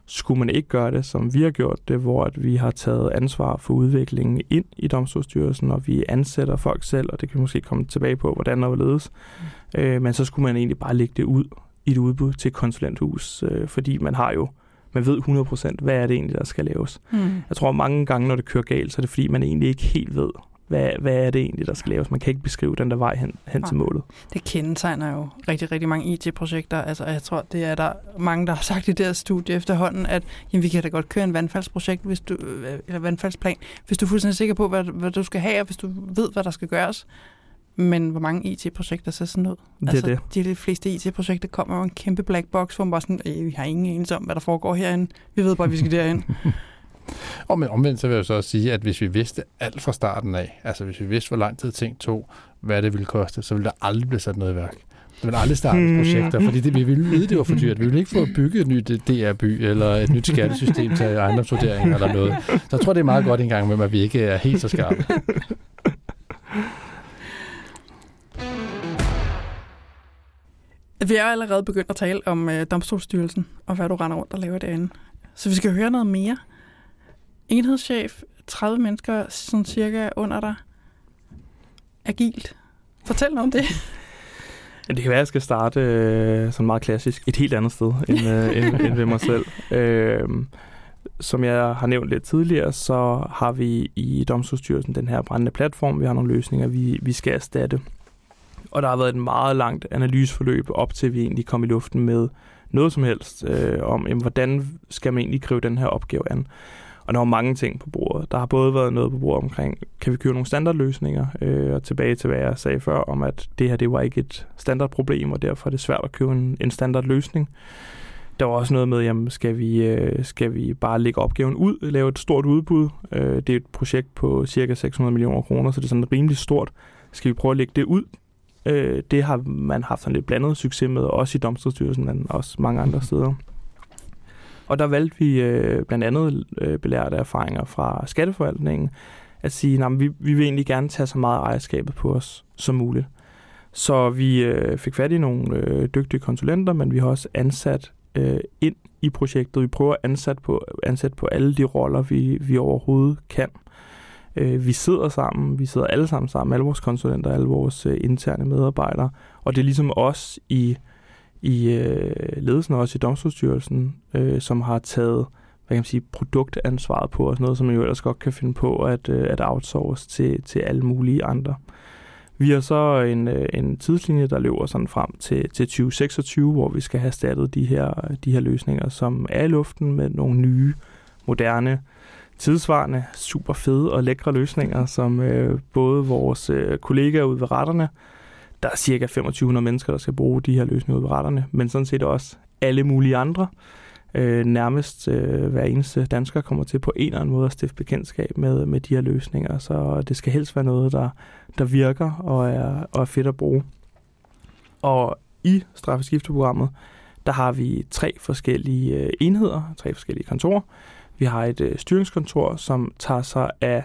skulle man ikke gøre det, som vi har gjort det, hvor at vi har taget ansvar for udviklingen ind i Domstolsstyrelsen, og vi ansætter folk selv, og det kan vi måske komme tilbage på, hvordan der vil ledes. Mm. Øh, men så skulle man egentlig bare lægge det ud i et udbud til konsulenthus, øh, fordi man har jo man ved 100% hvad er det egentlig, der skal laves. Mm. Jeg tror mange gange, når det kører galt, så er det fordi, man egentlig ikke helt ved, hvad, hvad er det egentlig, der skal laves. Man kan ikke beskrive den der vej hen, hen til målet. Det kendetegner jo rigtig, rigtig mange IT-projekter. Altså, jeg tror, det er der mange, der har sagt i det her studie efterhånden, at jamen, vi kan da godt køre en vandfaldsprojekt, hvis du, øh, eller vandfaldsplan, hvis du er fuldstændig sikker på, hvad, hvad du skal have, og hvis du ved, hvad der skal gøres. Men hvor mange IT-projekter ser sådan ud? Det altså, er det. De fleste IT-projekter kommer jo en kæmpe black box, hvor man bare sådan, vi har ingen enelse om, hvad der foregår herinde. Vi ved bare, at vi skal derhen. Og men omvendt så vil jeg så også sige, at hvis vi vidste alt fra starten af, altså hvis vi vidste, hvor lang tid ting tog, hvad det ville koste, så ville der aldrig blive sat noget i værk. Der ville aldrig starte Hmm. projekter, fordi det, vi ville vide, det var for dyrt. Vi ville ikke få bygget et nyt DR-by, eller et nyt skattesystem til ejendomsvurdering eller noget. Så jeg tror, det er meget godt en gang med, at vi ikke er helt så skarpe. Vi er allerede begyndt at tale om øh, domstolsstyrelsen, og hvad du render rundt og laver derinde. Så vi skal høre noget mere. Enhedschef, 30 mennesker, sådan cirka under dig. Agilt. Fortæl noget om det. Ja, Det kan være, at jeg skal starte øh, sådan meget klassisk et helt andet sted end, øh, end, end ved mig selv. Øh, som jeg har nævnt lidt tidligere, så har vi i Domstolsstyrelsen den her brændende platform. Vi har nogle løsninger, vi, vi skal erstatte. Og der har været et meget langt analyseforløb op til, vi egentlig kom i luften med noget som helst øh, om, jamen, hvordan skal man egentlig gribe den her opgave an. Og der var mange ting på bordet. Der har både været noget på bordet omkring, kan vi købe nogle standardløsninger, øh, og tilbage til, hvad jeg sagde før, om at det her, det var ikke et standardproblem, og derfor er det svært at købe en, en standardløsning. Der var også noget med, jamen, skal vi, øh, skal vi bare lægge opgaven ud, lave et stort udbud. Øh, det er et projekt på cirka 600 millioner kroner, så det er sådan rimelig stort. Skal vi prøve at lægge det ud? Øh, det har man haft sådan lidt blandet succes med, også i Domstolsstyrelsen, men også mange andre steder. Og der valgte vi øh, blandt andet øh, belærte erfaringer fra skatteforvaltningen, at sige, at vi, vi vil egentlig gerne tage så meget ejerskabet på os som muligt. Så vi øh, fik fat i nogle øh, dygtige konsulenter, men vi har også ansat øh, ind i projektet. Vi prøver at ansat på, ansat på alle de roller, vi, vi overhovedet kan. Øh, vi sidder sammen, vi sidder alle sammen sammen, alle vores konsulenter, alle vores øh, interne medarbejdere, og det er ligesom os i, i øh, ledelsen og også i Domstolsstyrelsen, øh, som har taget hvad kan man sige, produktansvaret på os, noget som man jo ellers godt kan finde på at, øh, at outsource til, til alle mulige andre. Vi har så en, øh, en tidslinje, der løber sådan frem til, til 2026, hvor vi skal have erstattet de her, de her løsninger, som er i luften med nogle nye, moderne, tidsvarende, super fede og lækre løsninger, som øh, både vores øh, kollegaer ude ved retterne, der er cirka 2500 mennesker, der skal bruge de her løsninger ude ved retterne, men sådan set også alle mulige andre. Øh, nærmest øh, hver eneste dansker kommer til på en eller anden måde at stifte bekendtskab med, med de her løsninger, så det skal helst være noget, der, der virker og er, og er fedt at bruge. Og i straffeskifteprogrammet, der har vi tre forskellige øh, enheder, tre forskellige kontorer. Vi har et øh, styringskontor, som tager sig af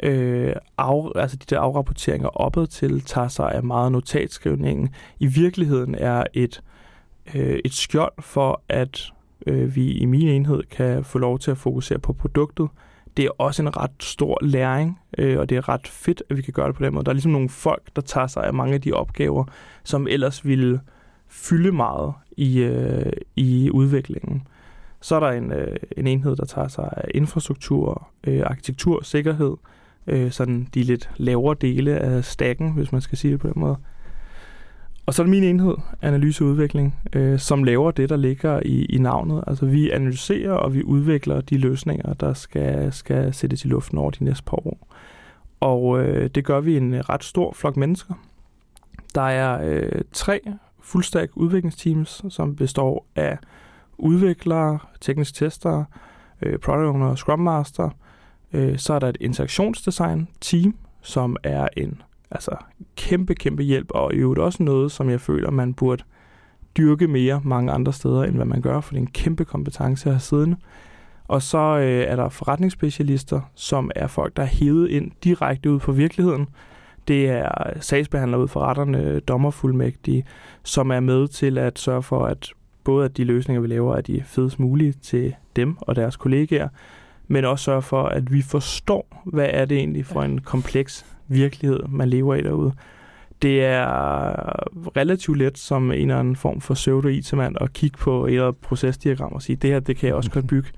øh, af, altså de der afrapporteringer opad til, tager sig af meget notatskrivningen. I virkeligheden er et, øh, et skjold for, at øh, vi i min enhed kan få lov til at fokusere på produktet. Det er også en ret stor læring, øh, og det er ret fedt, at vi kan gøre det på den måde. Der er ligesom nogle folk, der tager sig af mange af de opgaver, som ellers ville fylde meget i, øh, i udviklingen. Så er der en, øh, en enhed, der tager sig af infrastruktur, øh, arkitektur, sikkerhed, øh, sådan de lidt lavere dele af stakken, hvis man skal sige det på den måde. Og så er det min enhed, analyse og udvikling, øh, som laver det, der ligger i, i navnet. Altså vi analyserer og vi udvikler de løsninger, der skal, skal sættes i luften over de næste par år. Og øh, det gør vi i en ret stor flok mennesker. Der er øh, tre fuldstændig udviklingsteams, som består af udviklere, teknisk testere, øh, product owner og scrum master. Øh, så er der et interaktionsdesign team, som er en altså kæmpe, kæmpe hjælp, og i øvrigt også noget, som jeg føler, man burde dyrke mere mange andre steder, end hvad man gør, for det er en kæmpe kompetence at have siddende. Og så øh, er der forretningsspecialister, som er folk, der er hævet ind direkte ud på virkeligheden. Det er sagsbehandlere ud for retterne, øh, dommerfuldmægtige, som er med til at sørge for, at både at de løsninger, vi laver, er de fedest mulige til dem og deres kollegaer, men også sørge for, at vi forstår, hvad er det egentlig for en kompleks virkelighed, man lever i derude. det er relativt let som en eller anden form for pseudo it mand at kigge på et eller andet procesdiagram og sige, det her, det kan jeg også godt bygge.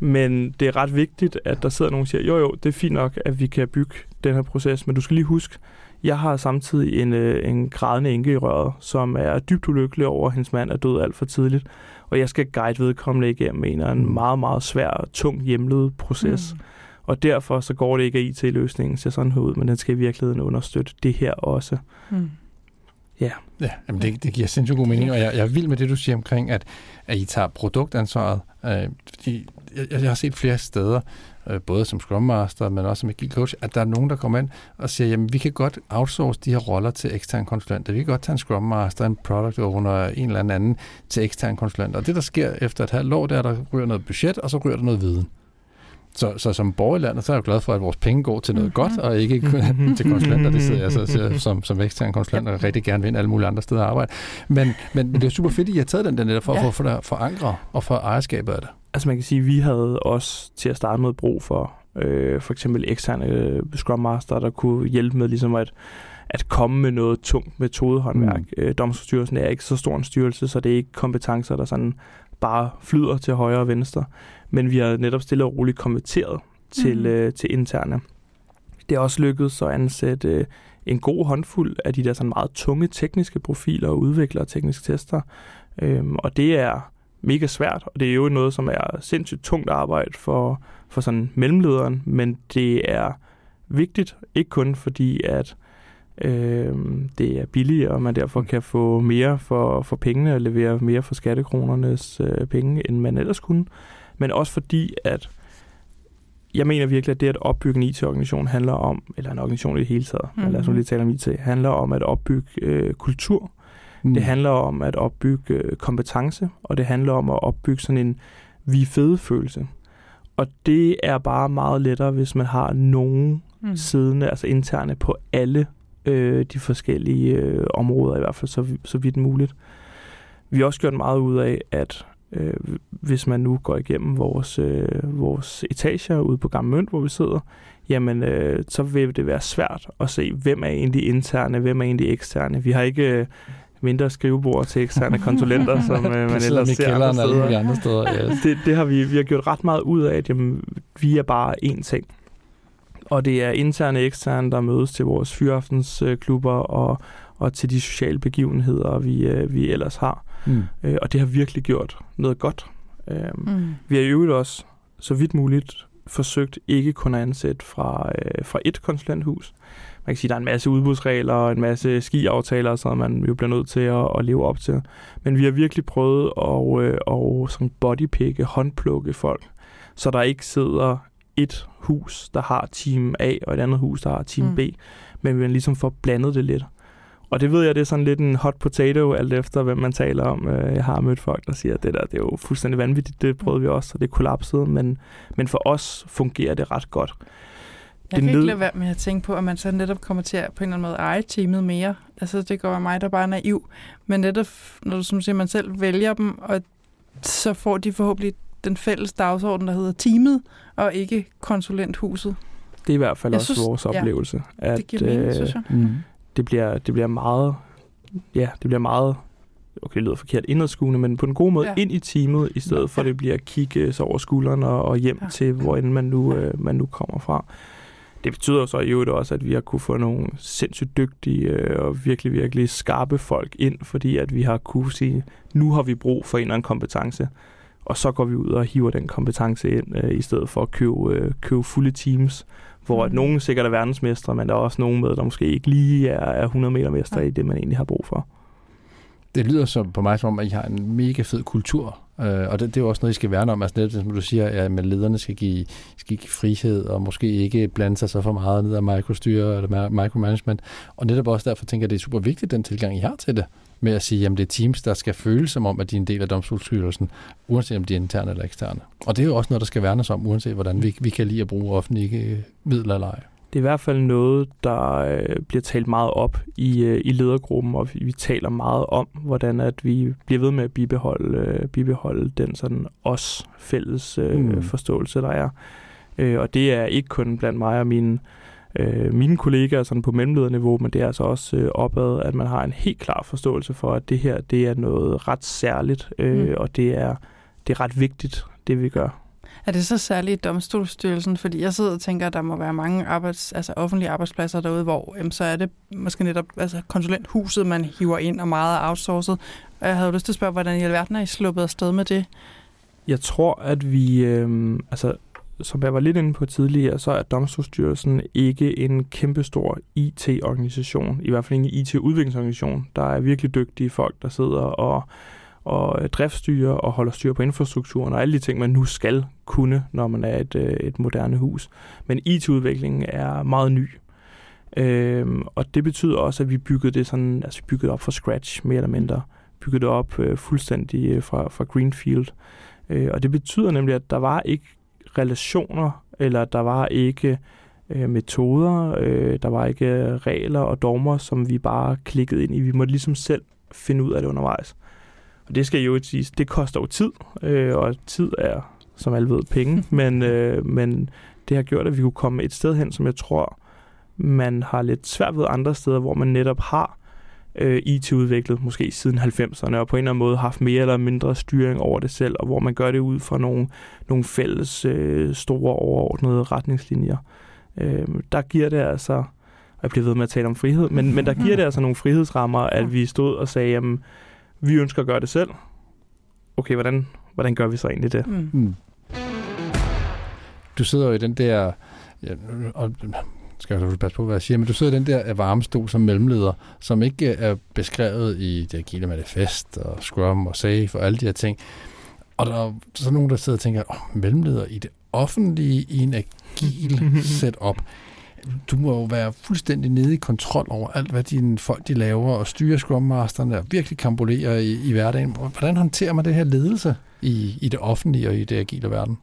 Men det er ret vigtigt, at der sidder nogen og siger, jo jo, det er fint nok, at vi kan bygge den her proces, men du skal lige huske, jeg har samtidig en, øh, en grædende enke i røret, som er dybt ulykkelig over, at hendes mand er død alt for tidligt. Og jeg skal guide vedkommende igennem en, en meget, meget svær og tung hjemledet proces. Mm. Og derfor så går det ikke, at IT-løsningen ser sådan ud, men den skal i virkeligheden understøtte det her også. Mm. Ja. Ja, jamen det, det giver sindssygt god mening, og jeg, jeg er vild med det, du siger omkring, at, at I tager produktansvaret. Øh, fordi jeg, jeg har set flere steder, øh, både som Scrum Master, men også som Agile Coach, at der er nogen, der kommer ind og siger, jamen vi kan godt outsource de her roller til eksterne konsulenter. Vi kan godt tage en Scrum Master, en Product Owner, en eller anden til eksterne konsulenter. Og det, der sker efter et halvt år, det er, at der ryger noget budget, og så ryger der noget viden. Så, så som borger i landet, så er jeg glad for, at vores penge går til noget mm-hmm. godt, og ikke kun til konsulenter. Det sidder jeg så siger, som, som ekstern konsulent, og rigtig gerne vil ind alle mulige andre steder at arbejde. Men, men, men det er super fedt, at I har taget den der netop for, ja. for, for at forankre og for ejerskabet af det. Altså man kan sige, at vi havde også til at starte med brug for øh, for eksempel eksterne øh, Scrum Master, der kunne hjælpe med ligesom at, at komme med noget tungt metodehåndværk. Mm. Øh, Domstolsstyrelsen er ikke så stor en styrelse, så det er ikke kompetencer, der sådan bare flyder til højre og venstre. Men vi har netop stille og roligt konverteret til, mm. øh, til interne. Det er også lykkedes at ansætte øh, en god håndfuld af de der sådan meget tunge tekniske profiler og udviklere og tekniske tester. Øhm, og det er mega svært, og det er jo noget, som er sindssygt tungt arbejde for, for sådan mellemlederen, men det er vigtigt, ikke kun fordi, at øh, det er billigere, og man derfor kan få mere for, for pengene og levere mere for skattekronernes øh, penge, end man ellers kunne, men også fordi, at jeg mener virkelig, at det at opbygge en IT-organisation handler om, eller en organisation i det hele taget, mm-hmm. lad os nu mhm. lige tale om IT, handler om at opbygge øh, kultur, Mm. Det handler om at opbygge øh, kompetence, og det handler om at opbygge sådan en vi fede følelse. Og det er bare meget lettere, hvis man har nogen mm. siddende, altså interne på alle øh, de forskellige øh, områder, i hvert fald så, så vidt muligt. Vi har også gjort meget ud af, at øh, hvis man nu går igennem vores, øh, vores etager ude på Gamle Mønt, hvor vi sidder, jamen øh, så vil det være svært at se, hvem er egentlig interne, hvem er egentlig eksterne. Vi har ikke øh, mindre skrivebord til eksterne konsulenter, som øh, man ellers ser andre steder. andre steder yes. det, det har vi, vi har gjort ret meget ud af, at jamen, vi er bare én ting. Og det er interne og eksterne, der mødes til vores fyraftensklubber og, og til de sociale begivenheder, vi, øh, vi ellers har. Mm. Øh, og det har virkelig gjort noget godt. Øh, mm. Vi har jo også, så vidt muligt, forsøgt ikke kun at ansætte fra, øh, fra et konsulenthus, man kan sige, der er en masse udbudsregler og en masse skiaftaler, som man jo bliver nødt til at, at leve op til. Men vi har virkelig prøvet at, øh, at sådan bodypicke, håndplukke folk, så der ikke sidder et hus, der har team A, og et andet hus, der har team mm. B, men vi ligesom får blandet det lidt. Og det ved jeg, det er sådan lidt en hot potato, alt efter hvem man taler om. Øh, jeg har mødt folk, der siger, at det der det er jo fuldstændig vanvittigt, det prøvede vi også, og det kollapsede, men, men for os fungerer det ret godt. Jeg kan ikke lade være med at tænke på, at man så netop kommer til at på en eller anden måde eje teamet mere. Altså, det går mig, der bare er naiv. Men netop, når du som siger, man selv vælger dem, og så får de forhåbentlig den fælles dagsorden, der hedder teamet, og ikke konsulenthuset. Det er i hvert fald jeg også synes, vores oplevelse. Ja, at, det giver mening, øh, synes jeg. Mm. Det, bliver, det bliver meget, ja, det bliver meget okay, det lyder forkert, indadskuende, men på en god måde ja. ind i teamet, i stedet ja. for at det bliver at kigge sig over skulderen og, og hjem ja. til, hvor end man nu, øh, man nu kommer fra. Det betyder så i øvrigt også, at vi har kunne få nogle sindssygt dygtige øh, og virkelig, virkelig skarpe folk ind, fordi at vi har kunne sige, nu har vi brug for en eller anden kompetence, og så går vi ud og hiver den kompetence ind, øh, i stedet for at købe, øh, købe fulde teams, hvor at mm. nogen sikkert er verdensmestre, men der er også nogen med, der måske ikke lige er, er 100 meter mestre ja. i det, man egentlig har brug for. Det lyder så på mig som om, at I har en mega fed kultur Øh, og det, det er jo også noget, I skal værne om. Altså det, som du siger, at lederne skal give, skal give frihed, og måske ikke blande sig så for meget ned af mikrostyre eller micromanagement. Og netop også derfor tænker jeg, at det er super vigtigt, den tilgang, I har til det med at sige, at det er teams, der skal føle som om, at de er en del af domstolsstyrelsen, uanset om de er interne eller eksterne. Og det er jo også noget, der skal værnes om, uanset hvordan vi, vi kan lide at bruge offentlige midler eller ej. Det er i hvert fald noget, der øh, bliver talt meget op i, øh, i ledergruppen, og vi, vi taler meget om, hvordan at vi bliver ved med at bibeholde, øh, bibeholde den sådan os fælles øh, mm. forståelse, der er. Øh, og det er ikke kun blandt mig og mine øh, mine kollegaer sådan på mellemlederniveau, men det er altså også øh, opad, at man har en helt klar forståelse for, at det her det er noget ret særligt, øh, mm. og det er, det er ret vigtigt, det vi gør. Er det så særligt i domstolsstyrelsen? Fordi jeg sidder og tænker, at der må være mange arbejds, altså offentlige arbejdspladser derude, hvor jamen, så er det måske netop altså konsulenthuset, man hiver ind og meget er outsourcet. Og jeg havde lyst til at spørge, hvordan i alverden er I sluppet afsted med det? Jeg tror, at vi, øh, altså som jeg var lidt inde på tidligere, så er Domstolsstyrelsen ikke en kæmpestor IT-organisation, i hvert fald ikke en IT-udviklingsorganisation. Der er virkelig dygtige folk, der sidder og, og driftsstyrer og holder styr på infrastrukturen og alle de ting, man nu skal kunne, når man er et, øh, et moderne hus. Men IT-udviklingen er meget ny. Øhm, og det betyder også, at vi byggede det sådan, altså vi byggede op fra scratch, mere eller mindre. Byggede det op øh, fuldstændig øh, fra, fra Greenfield. Øh, og det betyder nemlig, at der var ikke relationer, eller der var ikke øh, metoder, øh, der var ikke regler og dogmer, som vi bare klikkede ind i. Vi måtte ligesom selv finde ud af det undervejs. Og det skal jo ikke sige, det koster jo tid, øh, og tid er, som alle ved, penge, men, øh, men det har gjort, at vi kunne komme et sted hen, som jeg tror, man har lidt svært ved andre steder, hvor man netop har øh, IT-udviklet, måske siden 90'erne, og på en eller anden måde haft mere eller mindre styring over det selv, og hvor man gør det ud fra nogle, nogle fælles øh, store overordnede retningslinjer. Øh, der giver det altså, og jeg bliver ved med at tale om frihed, men, men der giver det altså nogle frihedsrammer, at vi stod og sagde, jamen, vi ønsker at gøre det selv. Okay, hvordan, hvordan gør vi så egentlig det? Mm. Mm. Du sidder jo i den der, ja, og skal jeg passe på, hvad jeg siger, men du sidder i den der varmestol som mellemleder, som ikke er beskrevet i det agile manifest og Scrum og Safe og alle de her ting. Og der er så nogen, der sidder og tænker, åh, mellemleder i det offentlige i en agil setup. Du må jo være fuldstændig nede i kontrol over alt, hvad dine folk de laver, og styre Scrum Masterne og virkelig kambolerer i, i hverdagen. Hvordan håndterer man det her ledelse i, i det offentlige og i det agile verden?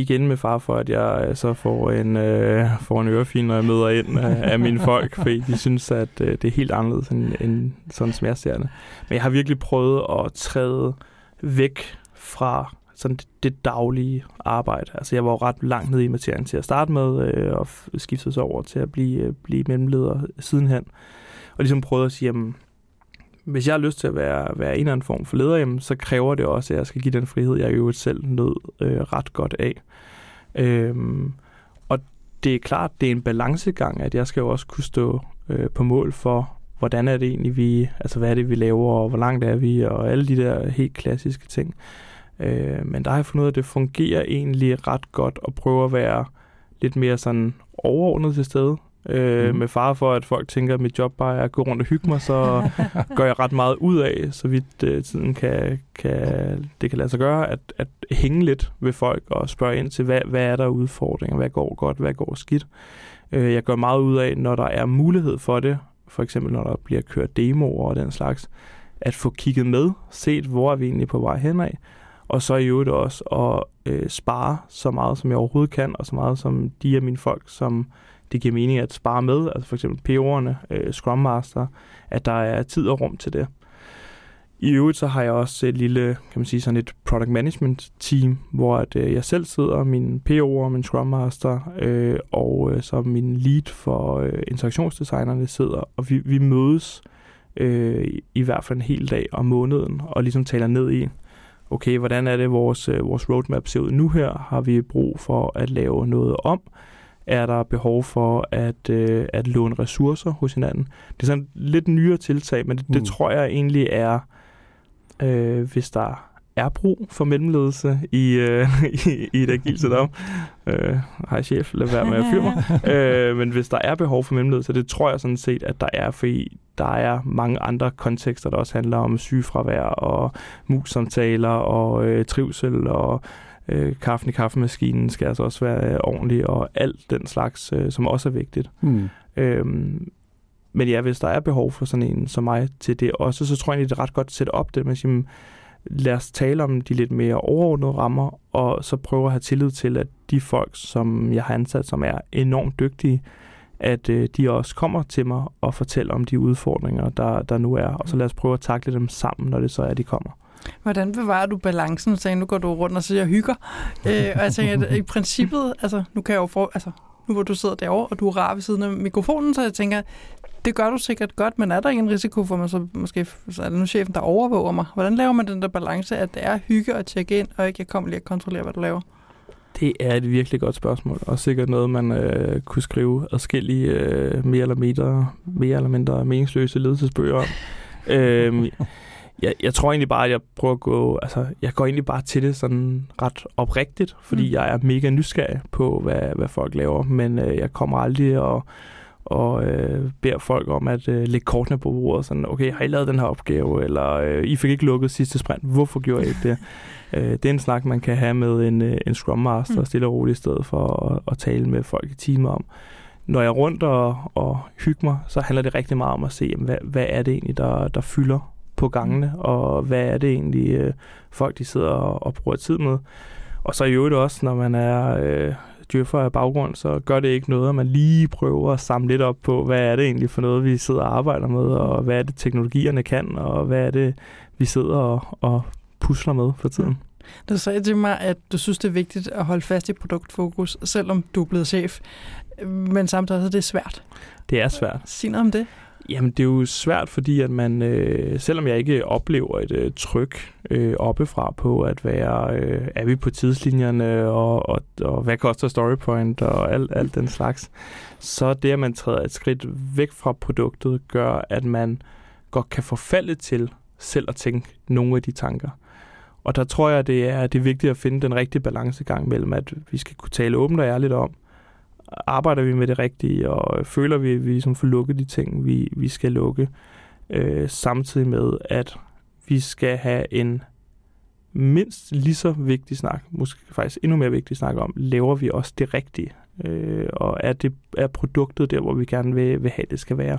Igen med far for, at jeg øh, så får en, øh, får en ørefin, når jeg møder ind af, af mine folk, fordi de synes, at øh, det er helt anderledes end, end sådan som jeg ser det. Men jeg har virkelig prøvet at træde væk fra sådan det, det daglige arbejde. Altså jeg var jo ret langt nede i materien til at starte med, øh, og skiftede så over til at blive, øh, blive mellemleder sidenhen. Og ligesom prøvede at sige, jamen, hvis jeg har lyst til at være, være en eller anden form for leder, jamen, så kræver det også, at jeg skal give den frihed, jeg jo selv nød øh, ret godt af. Øhm, og det er klart, det er en balancegang, at jeg skal jo også kunne stå øh, på mål for, hvordan er det egentlig, vi, altså hvad er det, vi laver, og hvor langt er vi, og alle de der helt klassiske ting. Øh, men der har jeg fundet ud af, at det fungerer egentlig ret godt at prøve at være lidt mere sådan overordnet til stede. Øh, mm. Med fare for, at folk tænker, at mit job bare er at gå rundt og hygge mig, så gør jeg ret meget ud af, så vidt øh, tiden kan, kan, det kan lade sig gøre, at, at hænge lidt ved folk og spørge ind til, hvad, hvad er der udfordringer, hvad går godt, hvad går skidt. Øh, jeg gør meget ud af, når der er mulighed for det, for eksempel når der bliver kørt demoer og den slags, at få kigget med, set hvor er vi egentlig på vej henad, og så i øvrigt også at øh, spare så meget, som jeg overhovedet kan, og så meget som de af mine folk, som det giver mening at spare med, altså for eksempel PO'erne, øh, Scrum Master, at der er tid og rum til det. I øvrigt så har jeg også et lille, kan man sige, sådan et product management team, hvor at, øh, jeg selv sidder, min PO'er, min Scrum Master, øh, og øh, så min lead for øh, interaktionsdesignerne sidder, og vi, vi mødes øh, i hvert fald en hel dag om måneden, og ligesom taler ned i, okay, hvordan er det, vores, øh, vores roadmap ser ud nu her? Har vi brug for at lave noget om? Er der behov for at, øh, at låne ressourcer hos hinanden. Det er sådan lidt nyere tiltag, men det, det mm. tror jeg egentlig er, øh, hvis der er brug for mellemledelse i, øh, i, i et agilt setup. Øh, hej chef, lad være med at fyre mig. øh, men hvis der er behov for mellemledelse, det tror jeg sådan set, at der er, fordi der er mange andre kontekster, der også handler om sygefravær og mus-samtaler og øh, trivsel og øh, kaffen i kaffemaskinen skal altså også være øh, ordentlig, og alt den slags, øh, som også er vigtigt. Mm. Øhm, men ja, hvis der er behov for sådan en som mig til det også, så tror jeg egentlig, det er ret godt at sætte op det. Man siger, lad os tale om de lidt mere overordnede rammer, og så prøve at have tillid til, at de folk, som jeg har ansat, som er enormt dygtige, at øh, de også kommer til mig og fortæller om de udfordringer, der, der nu er. Og så lad os prøve at takle dem sammen, når det så er, at de kommer. Hvordan bevarer du balancen? Så nu går du rundt og siger, jeg hygger. Øh, og jeg tænker, at i princippet, altså, nu kan jeg jo for, altså, nu hvor du sidder derovre, og du er rar ved siden af mikrofonen, så jeg tænker, det gør du sikkert godt, men er der ikke en risiko for, at man så måske, så er det nu chefen, der overvåger mig? Hvordan laver man den der balance, at det er hygge at tjekke ind, og ikke jeg kommer lige at kontrollere, hvad du laver? Det er et virkelig godt spørgsmål, og sikkert noget, man øh, kunne skrive adskillige øh, mere, eller mindre, mere eller mindre meningsløse ledelsesbøger om. øhm, jeg, jeg tror egentlig bare, at jeg prøver at gå, altså, jeg går egentlig bare til det sådan ret oprigtigt, fordi mm. jeg er mega nysgerrig på, hvad, hvad folk laver, men øh, jeg kommer aldrig og og øh, beder folk om at øh, lægge kortene på bordet. Sådan, okay, har I lavet den her opgave? Eller øh, I fik ikke lukket sidste sprint. Hvorfor gjorde I ikke det? øh, det er en snak, man kan have med en, øh, en Scrum Master, mm. stille og roligt i stedet for at, at tale med folk i teamet om. Når jeg er rundt og, og hygger mig, så handler det rigtig meget om at se, jamen, hvad, hvad er det egentlig, der, der fylder på gangene, og hvad er det egentlig, øh, folk de sidder og, og bruger tid med. Og så i øvrigt også, når man er øh, djøffer af baggrund, så gør det ikke noget, at man lige prøver at samle lidt op på, hvad er det egentlig for noget, vi sidder og arbejder med, og hvad er det, teknologierne kan, og hvad er det, vi sidder og, og pusler med for tiden. Du sagde til mig, at du synes, det er vigtigt at holde fast i produktfokus, selvom du er blevet chef. Men samtidig er det svært. Det er svært. Sig noget om det. Jamen, det er jo svært, fordi at man, øh, selvom jeg ikke oplever et øh, tryk øh, oppefra på at være, øh, er vi på tidslinjerne, og, og, og hvad koster StoryPoint, og alt, alt den slags, så det, at man træder et skridt væk fra produktet, gør, at man godt kan forfalde til selv at tænke nogle af de tanker. Og der tror jeg, det er, det er vigtigt at finde den rigtige balancegang mellem, at vi skal kunne tale åbent og ærligt om, arbejder vi med det rigtige, og føler vi, at vi ligesom får lukket de ting, vi, vi skal lukke, øh, samtidig med, at vi skal have en mindst lige så vigtig snak, måske faktisk endnu mere vigtig snak om, laver vi også det rigtige? Øh, og er, det, er produktet der, hvor vi gerne vil, vil have, det skal være?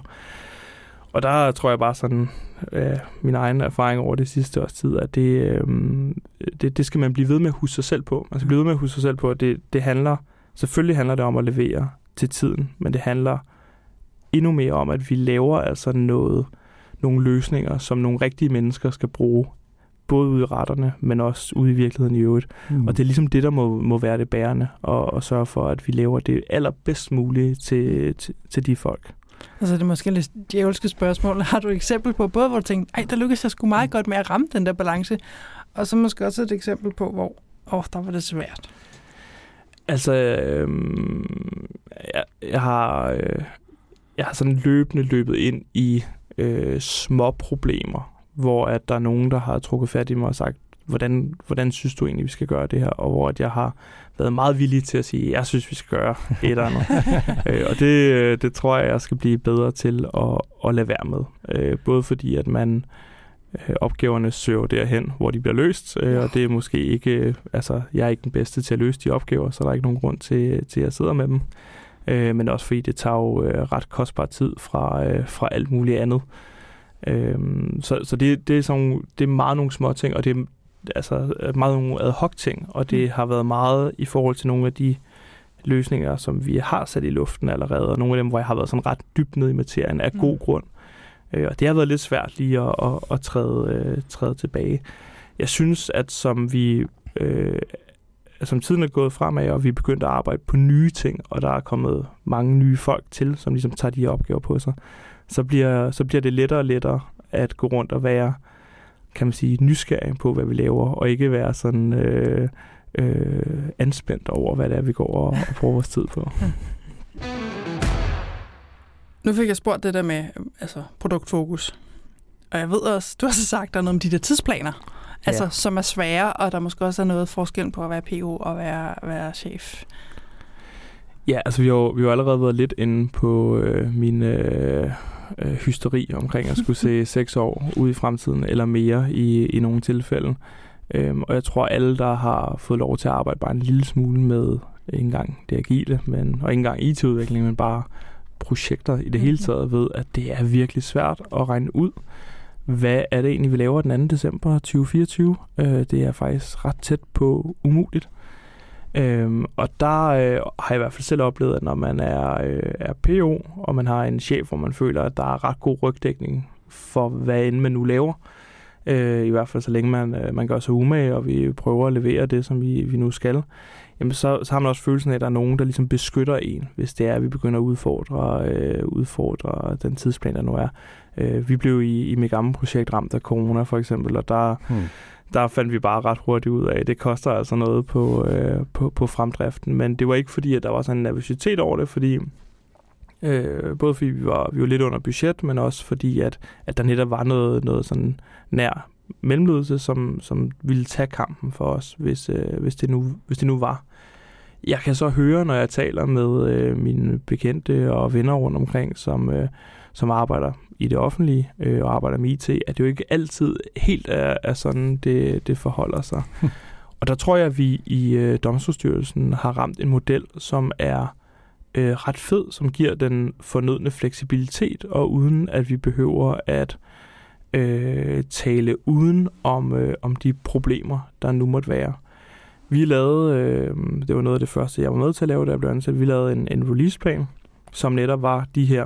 Og der tror jeg bare sådan, øh, min egen erfaring over det sidste års tid, at det, øh, det, det skal man blive ved med at huske sig selv på. Man skal blive ved med at huske sig selv på, at det, det handler Selvfølgelig handler det om at levere til tiden, men det handler endnu mere om, at vi laver altså noget, nogle løsninger, som nogle rigtige mennesker skal bruge, både ude i retterne, men også ude i virkeligheden i øvrigt. Mm. Og det er ligesom det, der må, må være det bærende, og, og sørge for, at vi laver det allerbedst mulige til, til, til de folk. Altså det er måske lidt djævelske spørgsmål. Har du et eksempel på, både hvor du tænkte, ej, der lykkedes jeg sgu meget godt med at ramme den der balance, og så måske også et eksempel på, hvor, åh, der var det svært. Altså, øh, jeg, jeg har øh, jeg har sådan løbende løbet ind i øh, små problemer, hvor at der er nogen, der har trukket fat i mig og sagt, hvordan, hvordan synes du egentlig, vi skal gøre det her? Og hvor at jeg har været meget villig til at sige, jeg synes, vi skal gøre et eller andet. øh, og det, det tror jeg, jeg skal blive bedre til at, at lade være med. Øh, både fordi, at man øh, opgaverne søger derhen, hvor de bliver løst, øh, og det er måske ikke, øh, altså jeg er ikke den bedste til at løse de opgaver, så der er ikke nogen grund til, til at sidde med dem. Øh, men også fordi det tager jo øh, ret kostbar tid fra, øh, fra alt muligt andet. Øh, så så det, det, er sådan, det er meget nogle små ting, og det er altså meget nogle ad hoc ting, og det mm. har været meget i forhold til nogle af de løsninger, som vi har sat i luften allerede, og nogle af dem, hvor jeg har været sådan ret dybt ned i materien af mm. god grund. Øh, og det har været lidt svært lige at, at, at træde, øh, træde tilbage. Jeg synes, at som vi... Øh, som tiden er gået fremad, og vi er begyndt at arbejde på nye ting, og der er kommet mange nye folk til, som ligesom tager de her opgaver på sig, så bliver, så bliver det lettere og lettere at gå rundt og være, kan man sige, nysgerrig på, hvad vi laver, og ikke være sådan øh, øh, anspændt over, hvad det er, vi går og, og bruger vores tid på. Nu fik jeg spurgt det der med altså, produktfokus. Og jeg ved også, du har så sagt, der er noget om de der tidsplaner, altså, ja. som er svære, og der måske også er noget forskel på at være PO og være, være chef. Ja, altså vi har, vi har allerede været lidt inde på øh, min øh, øh, hysteri omkring at skulle se seks år ud i fremtiden, eller mere i, i nogle tilfælde. Øhm, og jeg tror, alle, der har fået lov til at arbejde bare en lille smule med ikke engang det agile, men, og ikke engang IT-udvikling, men bare projekter i det hele mhm. taget ved, at det er virkelig svært at regne ud, hvad er det egentlig, vi laver den 2. december 2024. Øh, det er faktisk ret tæt på umuligt. Øhm, og der øh, har jeg i hvert fald selv oplevet, at når man er, øh, er PO, og man har en chef, hvor man føler, at der er ret god rygdækning for, hvad end man nu laver, øh, i hvert fald så længe man, øh, man gør sig umage, og vi prøver at levere det, som vi, vi nu skal, jamen så, så har man også følelsen af, at der er nogen, der ligesom beskytter en, hvis det er, at vi begynder at udfordre, øh, udfordre den tidsplan, der nu er. Øh, vi blev i, i mit gamle projekt ramt af corona for eksempel, og der, hmm. der fandt vi bare ret hurtigt ud af, at det koster altså noget på, øh, på, på fremdriften. Men det var ikke fordi, at der var sådan en nervøsitet over det, fordi Øh, både fordi vi var, vi var lidt under budget, men også fordi, at, at der netop var noget, noget sådan nær mellemledelse, som, som ville tage kampen for os, hvis, øh, hvis, det nu, hvis det nu var. Jeg kan så høre, når jeg taler med øh, mine bekendte og venner rundt omkring, som, øh, som arbejder i det offentlige øh, og arbejder med IT, at det jo ikke altid helt er, er sådan, det, det forholder sig. og der tror jeg, at vi i øh, Domstolsstyrelsen har ramt en model, som er øh, ret fed, som giver den fornødne fleksibilitet, og uden at vi behøver at øh, tale uden om, øh, om de problemer, der nu måtte være. Vi lavede, øh, det var noget af det første, jeg var med til at lave, da jeg blev ansat, vi lavede en, en releaseplan, som netop var de her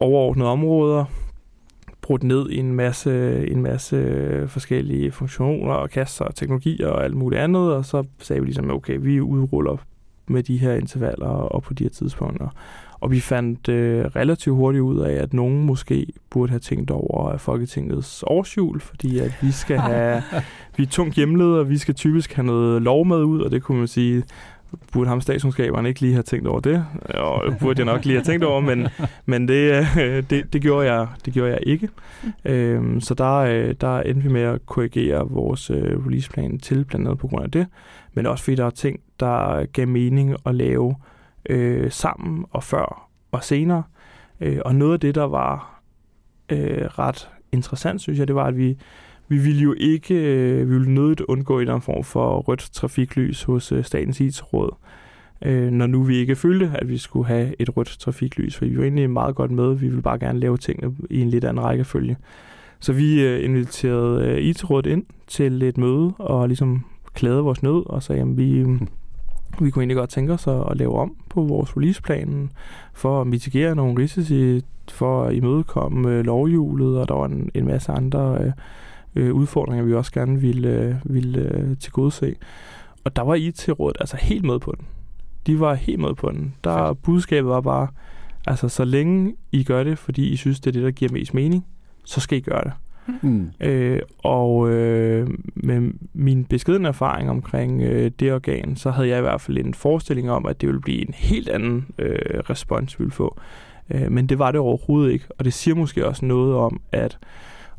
overordnede områder, brudt ned i en masse, en masse forskellige funktioner og kasser og teknologier og alt muligt andet, og så sagde vi ligesom, okay, vi udruller med de her intervaller og på de her tidspunkter. Og vi fandt øh, relativt hurtigt ud af, at nogen måske burde have tænkt over Folketingets årsjul, fordi at vi skal have, vi er tungt hjemlede, og vi skal typisk have noget lov med ud, og det kunne man sige, burde ham statskundskaberne ikke lige have tænkt over det, og burde jeg nok lige have tænkt over, men, men det, øh, det, det, gjorde jeg, det gjorde jeg ikke. Øhm, så der, øh, der endte vi med at korrigere vores øh, releaseplan til, blandt andet på grund af det, men også fordi der er ting, der gav mening at lave øh, sammen og før og senere. Øh, og noget af det, der var øh, ret interessant, synes jeg, det var, at vi, vi ville jo ikke, øh, vi ville nødigt undgå en eller anden form for rødt trafiklys hos øh, Statens IT-råd, øh, når nu vi ikke følte, at vi skulle have et rødt trafiklys, for vi var egentlig meget godt med, vi ville bare gerne lave tingene i en lidt anden rækkefølge. Så vi øh, inviterede øh, IT-rådet ind til et møde og ligesom klagede vores nød og sagde, at vi, vi kunne egentlig godt tænke os at, lave om på vores releaseplan for at mitigere nogle risici, for at imødekomme øh, lovhjulet, og der var en, en masse andre øh, øh udfordringer, vi også gerne ville, øh, ville øh, tilgodese. Og der var IT-rådet altså helt med på den. De var helt med på den. Der budskabet var bare, altså så længe I gør det, fordi I synes, det er det, der giver mest mening, så skal I gøre det. Mm. Øh, og øh, med min beskeden erfaring omkring øh, det organ, så havde jeg i hvert fald en forestilling om, at det ville blive en helt anden øh, respons, vi ville få. Øh, men det var det overhovedet ikke, og det siger måske også noget om, at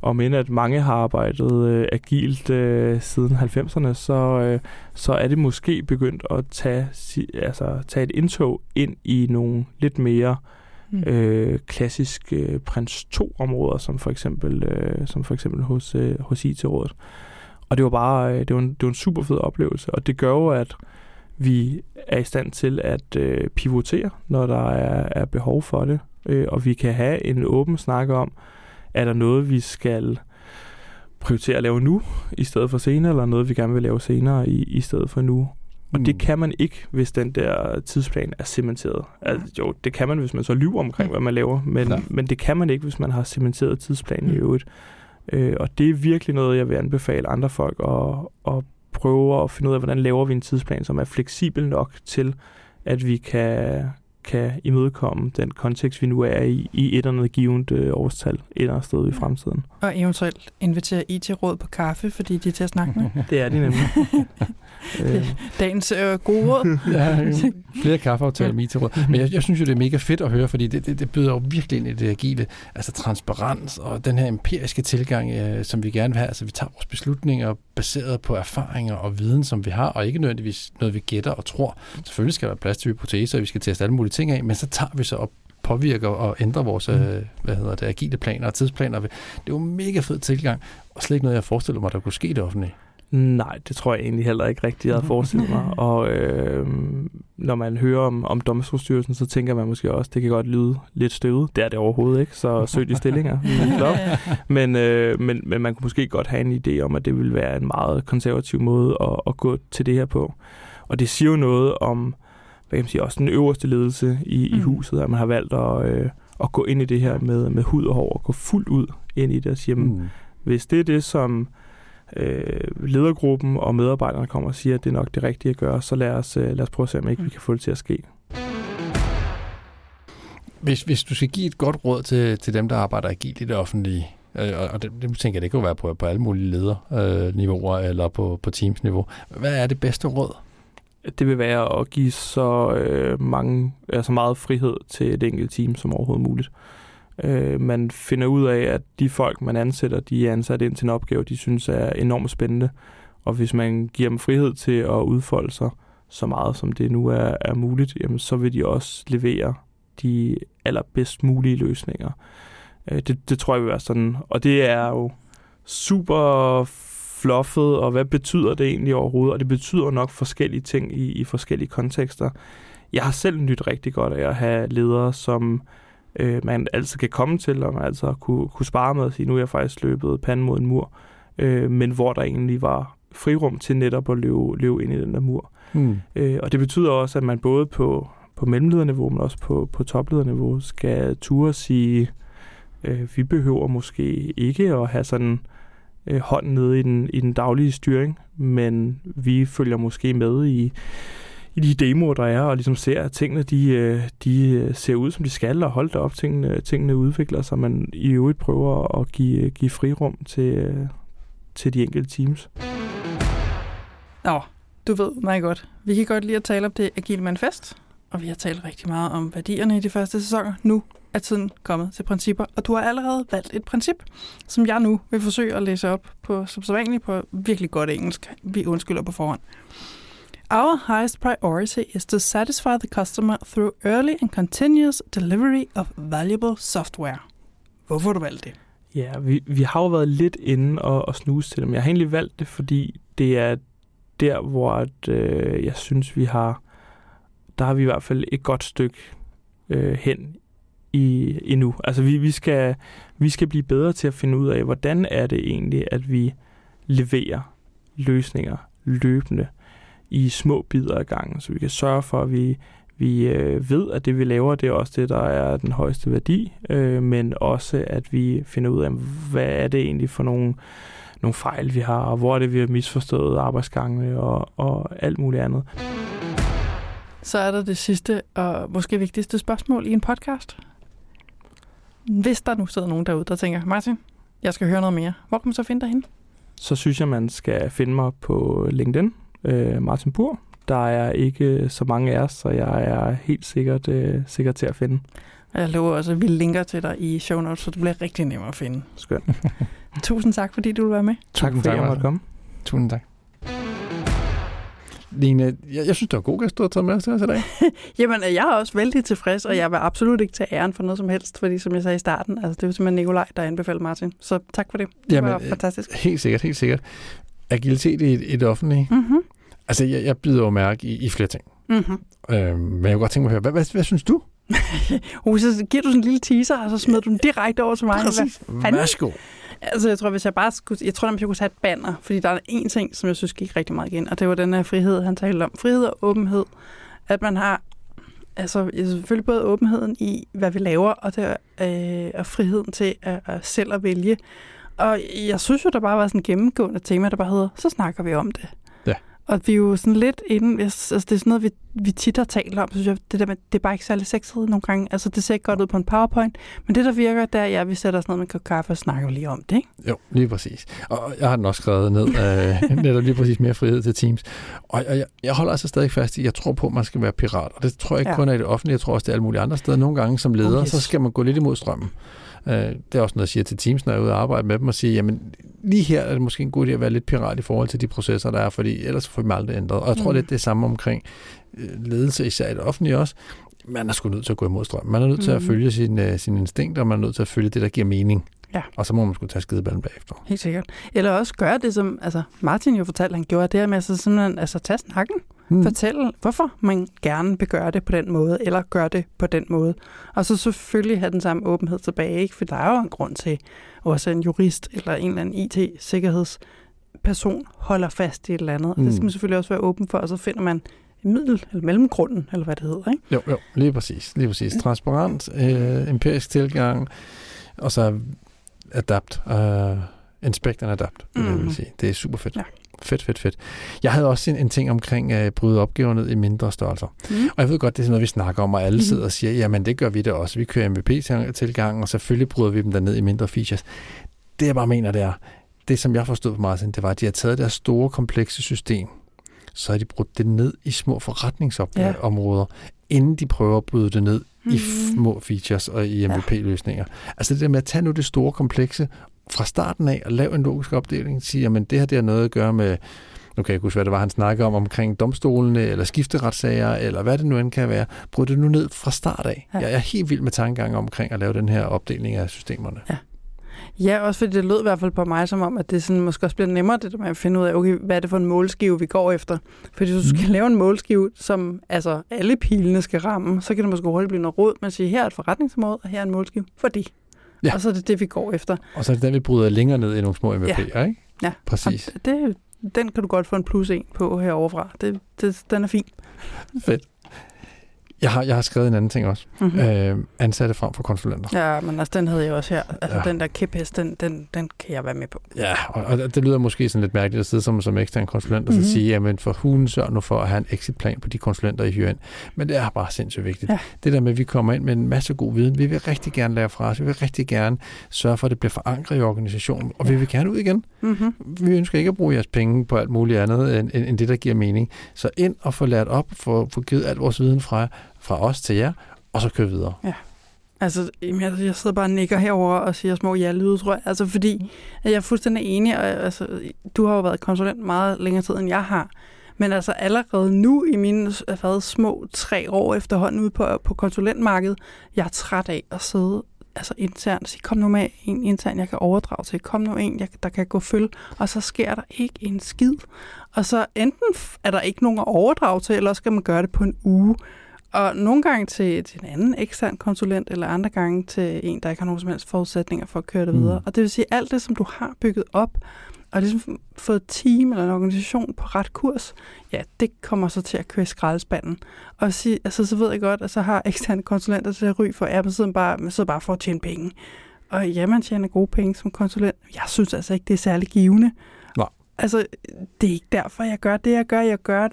om end at mange har arbejdet øh, agilt øh, siden 90'erne, så, øh, så er det måske begyndt at tage, altså, tage et indtog ind i nogle lidt mere øh, mm. øh, klassisk øh, Prins 2-områder, som for eksempel, øh, som for eksempel hos, øh, hos IT-rådet. Og det var bare øh, det var en, det var en super fed oplevelse, og det gør jo, at vi er i stand til at øh, pivotere, når der er, er behov for det, øh, og vi kan have en åben snak om, er der noget, vi skal prioritere at lave nu, i stedet for senere, eller noget, vi gerne vil lave senere, i, i stedet for nu. Og mm. det kan man ikke, hvis den der tidsplan er cementeret. Altså, jo, det kan man, hvis man så lyver omkring, mm. hvad man laver, men, men det kan man ikke, hvis man har cementeret tidsplanen mm. i øvrigt. Øh, og det er virkelig noget, jeg vil anbefale andre folk at, at prøve at finde ud af, hvordan laver vi en tidsplan, som er fleksibel nok til, at vi kan, kan imødekomme den kontekst, vi nu er i, i et eller andet givet øh, årstal et eller andet sted i fremtiden. Og eventuelt invitere IT-råd på kaffe, fordi de er til at snakke med. det er de nemlig. øh. Dagens øh, gode råd. ja, flere kaffeaftaler med IT-råd. Men jeg, jeg synes jo, det er mega fedt at høre, fordi det, det, det byder jo virkelig ind i det agile. Altså transparens og den her empiriske tilgang, øh, som vi gerne vil have. Altså vi tager vores beslutninger baseret på erfaringer og viden, som vi har, og ikke nødvendigvis noget, vi gætter og tror. Selvfølgelig skal der være plads til hypoteser, og vi skal teste alle mulige ting af, men så tager vi så op påvirker og ændrer vores mm. øh, hvad hedder det, agile planer og tidsplaner. Det er jo en mega fed tilgang, og slet ikke noget, jeg forestiller mig, der kunne ske i det offentlige. Nej, det tror jeg egentlig heller ikke rigtigt, jeg havde forestillet mig. Og øh, når man hører om, om domstolsstyrelsen, så tænker man måske også, det kan godt lyde lidt støvet. Det er det overhovedet ikke, så søg de stillinger. men, øh, men, men man kunne måske godt have en idé om, at det ville være en meget konservativ måde at, at gå til det her på. Og det siger jo noget om, hvad kan man sige, også den øverste ledelse i, mm. i huset, at man har valgt at, øh, at gå ind i det her med, med hud og hår, og gå fuldt ud ind i det og sige, mm. hvis det er det, som øh, ledergruppen og medarbejderne kommer og siger, at det er nok det rigtige at gøre, så lad os, øh, lad os prøve at se, om ikke vi kan få det til at ske. Hvis, hvis du skal give et godt råd til, til dem, der arbejder agilt i det offentlige, øh, og det, det tænker jeg, det kan være på, på alle mulige lederniveauer øh, eller på, på teamsniveau. Hvad er det bedste råd? Det vil være at give så øh, mange, altså meget frihed til et enkelt team som overhovedet muligt. Øh, Øh, man finder ud af, at de folk, man ansætter, de er ansat ind til en opgave, de synes er enormt spændende. Og hvis man giver dem frihed til at udfolde sig så meget, som det nu er, er muligt, jamen, så vil de også levere de allerbedst mulige løsninger. Øh, det, det tror jeg vil være sådan. Og det er jo super fluffet, og hvad betyder det egentlig overhovedet? Og det betyder nok forskellige ting i, i forskellige kontekster. Jeg har selv nyt rigtig godt af at have ledere, som øh, man altid kan komme til, og man altså kunne, kunne spare med at sige, nu er jeg faktisk løbet panden mod en mur, øh, men hvor der egentlig var frirum til netop at løbe, løbe ind i den der mur. Mm. Øh, og det betyder også, at man både på, på mellemlederniveau, men også på, på toplederniveau, skal ture sige, øh, vi behøver måske ikke at have sådan øh, hånden nede i den, i den daglige styring, men vi følger måske med i, i de demoer, der er, og ligesom ser, at tingene de, øh, de øh, ser ud, som de skal, og holde op, tingene, tingene udvikler sig, man i øvrigt prøver at give, øh, give frirum til, til de enkelte teams. Nå, du ved meget godt. Vi kan godt lide at tale om det agile manifest, og vi har talt rigtig meget om værdierne i de første sæsoner. Nu er tiden kommet til principper, og du har allerede valgt et princip, som jeg nu vil forsøge at læse op på som sædvanligt på virkelig godt engelsk. Vi undskylder på forhånd. Our highest priority is to satisfy the customer through early and continuous delivery of valuable software. Hvorfor har du valgt det? Ja, vi, vi har jo været lidt inde og, og snuse til dem. Jeg har egentlig valgt det, fordi det er der, hvor at, øh, jeg synes, vi har, der har vi i hvert fald et godt stykke øh, hen i, endnu. Altså vi, vi, skal, vi skal blive bedre til at finde ud af, hvordan er det egentlig, at vi leverer løsninger løbende i små bidder af gangen, så vi kan sørge for, at vi, vi øh, ved, at det vi laver, det er også det, der er den højeste værdi, øh, men også, at vi finder ud af, hvad er det egentlig for nogle, nogle fejl, vi har, og hvor er det, vi har misforstået arbejdsgangene og, og alt muligt andet. Så er der det sidste og måske vigtigste spørgsmål i en podcast. Hvis der nu sidder nogen derude, der tænker, Martin, jeg skal høre noget mere, hvor kan man så finde dig hen? Så synes jeg, man skal finde mig på LinkedIn, øh, Martin Bur. Der er ikke så mange af os, så jeg er helt sikkert, øh, sikkert til at finde. Jeg lover også, at vi linker til dig i show notes, så det bliver rigtig nemt at finde. Skønt. Tusind tak, fordi du vil være med. Tak, for, at jeg måtte komme. Tusind tak. Line, jeg, jeg synes, det var god gæst, du har taget med os til os i dag. Jamen, jeg er også vældig tilfreds, og jeg vil absolut ikke tage æren for noget som helst, fordi som jeg sagde i starten, altså det var simpelthen Nikolaj, der anbefalede Martin. Så tak for det. Det Jamen, var fantastisk. Helt sikkert, helt sikkert. Agilitet i, det offentlige. Mm-hmm. Altså, jeg, jeg byder jo mærke i, i flere ting. Mm-hmm. Øhm, men jeg kunne godt tænke mig at høre, hvad, hvad, hvad synes du? uh, så giver du sådan en lille teaser, og så smider du den direkte over til mig. Præcis. Værsgo. Altså, jeg tror, hvis jeg bare skulle... Jeg tror, at jeg kunne sætte et banner, fordi der er en ting, som jeg synes gik rigtig meget igen, og det var den her frihed, han talte om. Frihed og åbenhed. At man har... Altså, selvfølgelig både åbenheden i, hvad vi laver, og, det, øh, og friheden til at, at selv at vælge. Og jeg synes jo, der bare var sådan en gennemgående tema, der bare hedder, så snakker vi om det. Og vi er jo sådan lidt inde, altså det er sådan noget, vi, vi tit har talt om, synes jeg, det der med, det er bare ikke særlig sexet nogle gange. Altså det ser ikke godt ud på en powerpoint, men det der virker, der er, ja, vi sætter os ned med en kaffe og snakker lige om det, ikke? Jo, lige præcis. Og jeg har den også skrevet ned, øh, netop lige præcis mere frihed til teams. Og jeg, jeg holder altså stadig fast i, jeg tror på, at man skal være pirat, og det tror jeg ikke ja. kun er i det offentlige, jeg tror også, det er alle mulige andre steder. Nogle gange som leder, oh, yes. så skal man gå lidt imod strømmen. Øh, det er også noget, jeg siger til teams, når jeg er ude og arbejde med dem, og sige, jamen lige her er det måske en god idé at være lidt pirat i forhold til de processer, der er, fordi ellers får vi aldrig ændret. Og jeg tror mm. lidt det er samme omkring øh, ledelse, især i det offentlige også. Man er sgu nødt til at gå imod strøm. Man er nødt mm. til at mm. følge sin, uh, sin instinkt, og man er nødt til at følge det, der giver mening. Ja. Og så må man skulle tage skideballen bagefter. Helt sikkert. Eller også gøre det, som altså Martin jo fortalte, han gjorde det her med at så simpelthen altså, tage snakken. Mm. Fortælle, hvorfor man gerne vil gøre det på den måde, eller gøre det på den måde. Og så selvfølgelig have den samme åbenhed tilbage, ikke? for der er jo en grund til, også en jurist eller en eller anden IT-sikkerhedsperson holder fast i et eller andet. Mm. Og det skal mm. man selvfølgelig også være åben for, og så finder man middel, eller mellemgrunden, eller hvad det hedder. Ikke? Jo, jo, lige præcis. Lige præcis. Transparent, øh, empirisk tilgang, og så adapt. Øh, Inspect and adapt, mm. jeg vil sige. Det er super fedt. Ja. Fedt, fedt, fedt. Jeg havde også en, en ting omkring at bryde opgaver ned i mindre størrelser. Mm. Og jeg ved godt, det er sådan noget, vi snakker om, og alle Mhm. sidder og siger, jamen det gør vi det også. Vi kører MVP-tilgang, og selvfølgelig bryder vi dem der ned i mindre features. Det jeg bare mener, det er, det som jeg forstod på Martin, det var, at de har taget deres store, komplekse system, så har de brudt det ned i små forretningsområder, ja. inden de prøver at bryde det ned mm. i små features og i MVP-løsninger. Altså det der med at tage nu det store, komplekse fra starten af og lave en logisk opdeling, sige, jamen det her det har noget at gøre med nu kan jeg ikke huske, hvad det var, han snakkede om, omkring domstolene, eller skifteretssager, eller hvad det nu end kan være. Bryd det nu ned fra start af. Ja. Ja. Jeg er helt vild med tankegang omkring at lave den her opdeling af systemerne. Ja, også fordi det lød i hvert fald på mig som om, at det sådan måske også bliver nemmere, det der med at finde ud af, okay, hvad er det for en målskive, vi går efter. Fordi hvis du skal Mm. lave en målskive, som altså alle pilene skal ramme, så kan det måske hurtigt blive noget råd at sige, her er et forretningsområde, og her er en målskive for det. Ja. Og så er det det, vi går efter. Og så er det den, vi bryder længere ned i nogle små MVP'er, ikke? Ja. Præcis. Og det, den kan du godt få en plus en på heroverfra. Det, det, den er fin. Fedt. Jeg har, jeg har skrevet en anden ting også. Mm-hmm. Øh, ansatte frem for konsulenter. Ja, men altså, den havde jeg også her. Altså, ja. Den der kæphest, den, den, den kan jeg være med på. Ja, og, og det lyder måske sådan lidt mærkeligt at sidde som, som ekstern konsulent og Mhm. så sige, jamen for hulen sørg nu for at have en exitplan på de konsulenter, I hyrer ind. Men det er bare sindssygt vigtigt. Ja. Det der med, at vi kommer ind med en masse god viden. Vi vil rigtig gerne lære fra os. Vi vil rigtig gerne sørge for, at det bliver forankret i organisationen. Og vi Ja. vil gerne ud igen. Mm-hmm. Vi ønsker ikke at bruge jeres penge på alt muligt andet, end, end, end det, der giver mening. Så ind og få lært op, få, få givet al vores viden fra, fra os til jer, og så køre videre. Ja. Altså, jeg, jeg sidder bare og nikker herover og siger små ja-lyde, tror jeg. Altså, fordi at jeg er fuldstændig enig, og altså, du har jo været konsulent meget længere tid, end jeg har. Men altså allerede nu i mine øh, hvad, små tre år efterhånden ude på, på konsulentmarkedet, jeg er træt af at sidde altså internt og sige, kom nu med en intern, jeg kan overdrage til, kom nu en, jeg, der kan gå følge, og så sker der ikke en skid. Og så enten er der ikke nogen at overdrage til, eller så skal man gøre det på en uge. Og nogle gange til, til en anden ekstern konsulent, eller andre gange til en, der ikke har nogen som helst forudsætninger for at køre det Mm. videre. Og det vil sige, alt det, som du har bygget op, og ligesom fået et team eller en organisation på ret kurs, ja, det kommer så til at køre i skraldespanden. Og sige, altså, så ved jeg godt, at så har eksterne konsulenter til at ry for, at man sidder bare, man sidder bare for at tjene penge. Og ja, man tjener gode penge som konsulent. Jeg synes altså ikke, det er særlig givende. Nej. Altså, det er ikke derfor, jeg gør det, jeg gør. Jeg gør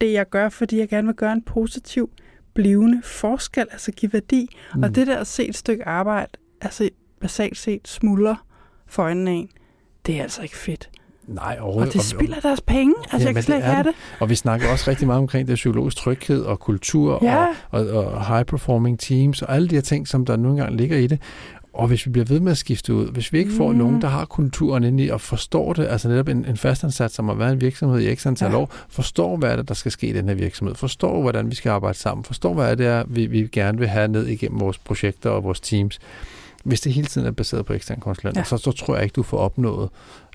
det, jeg gør, fordi jeg gerne vil gøre en positiv, blivende forskel, altså give værdi. Mm. Og det der at se et stykke arbejde, altså basalt set smuldre for øjnene af en, det er altså ikke fedt. Nej, Og det spilder deres penge. Altså, Jamen, jeg kan slet det ikke have det. Og vi snakker også rigtig meget omkring det psykologisk tryghed og kultur Ja. og, og, og high-performing teams og alle de her ting, som der nogle gange ligger i det. Og hvis vi bliver ved med at skifte ud, hvis vi ikke får Mm. nogen, der har kulturen inde i og forstår det, altså netop en, en fastansat, som har været en virksomhed i x antal Ja. år, forstår, hvad er det, der skal ske i den her virksomhed, forstår, hvordan vi skal arbejde sammen, forstår, hvad det, er, vi, vi gerne vil have ned igennem vores projekter og vores teams. Hvis det hele tiden er baseret på eksterne konsulenter, Ja. så, så tror jeg ikke, du får opnået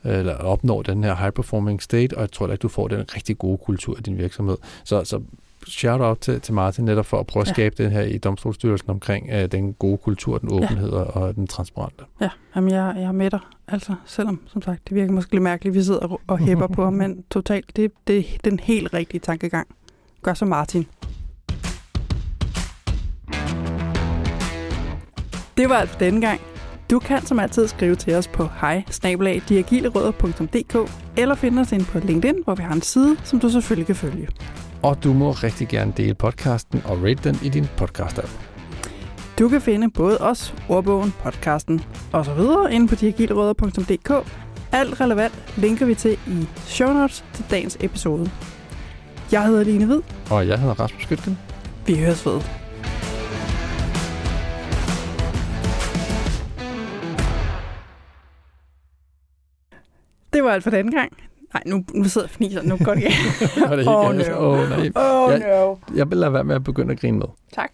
eller opnår den her high-performing state, og jeg tror ikke, du får den rigtig gode kultur i din virksomhed. Så, så shout-out til, til Martin netop for at prøve at Ja. skabe den her i Domstolsstyrelsen omkring uh, den gode kultur, den åbenhed ja. og den transparente. Ja, jamen jeg, jeg er med dig. Altså, selvom, som sagt, det virker måske lidt mærkeligt, vi sidder og, og hæpper på ham, men totalt, det, det er den helt rigtige tankegang. Gør så Martin. Det var alt for denne gang. Du kan som altid skrive til os på hej eller finde os ind på LinkedIn, hvor vi har en side, som du selvfølgelig kan følge. Og du må rigtig gerne dele podcasten og rate den i din podcast-app. Du kan finde både os, ordbogen, podcasten og så videre inde på diagilrødder.dk. Alt relevant linker vi til i show notes til dagens episode. Jeg hedder Line Hvid. Og jeg hedder Rasmus Skytgen. Vi høres ved. Det var alt for denne gang. Nej, nu, nu sidder jeg og fniser. Nu går det igen. Var det Oh, no. oh, nej. Oh Jeg- no. Jeg vil lade være med at begynde at grine med. Tak.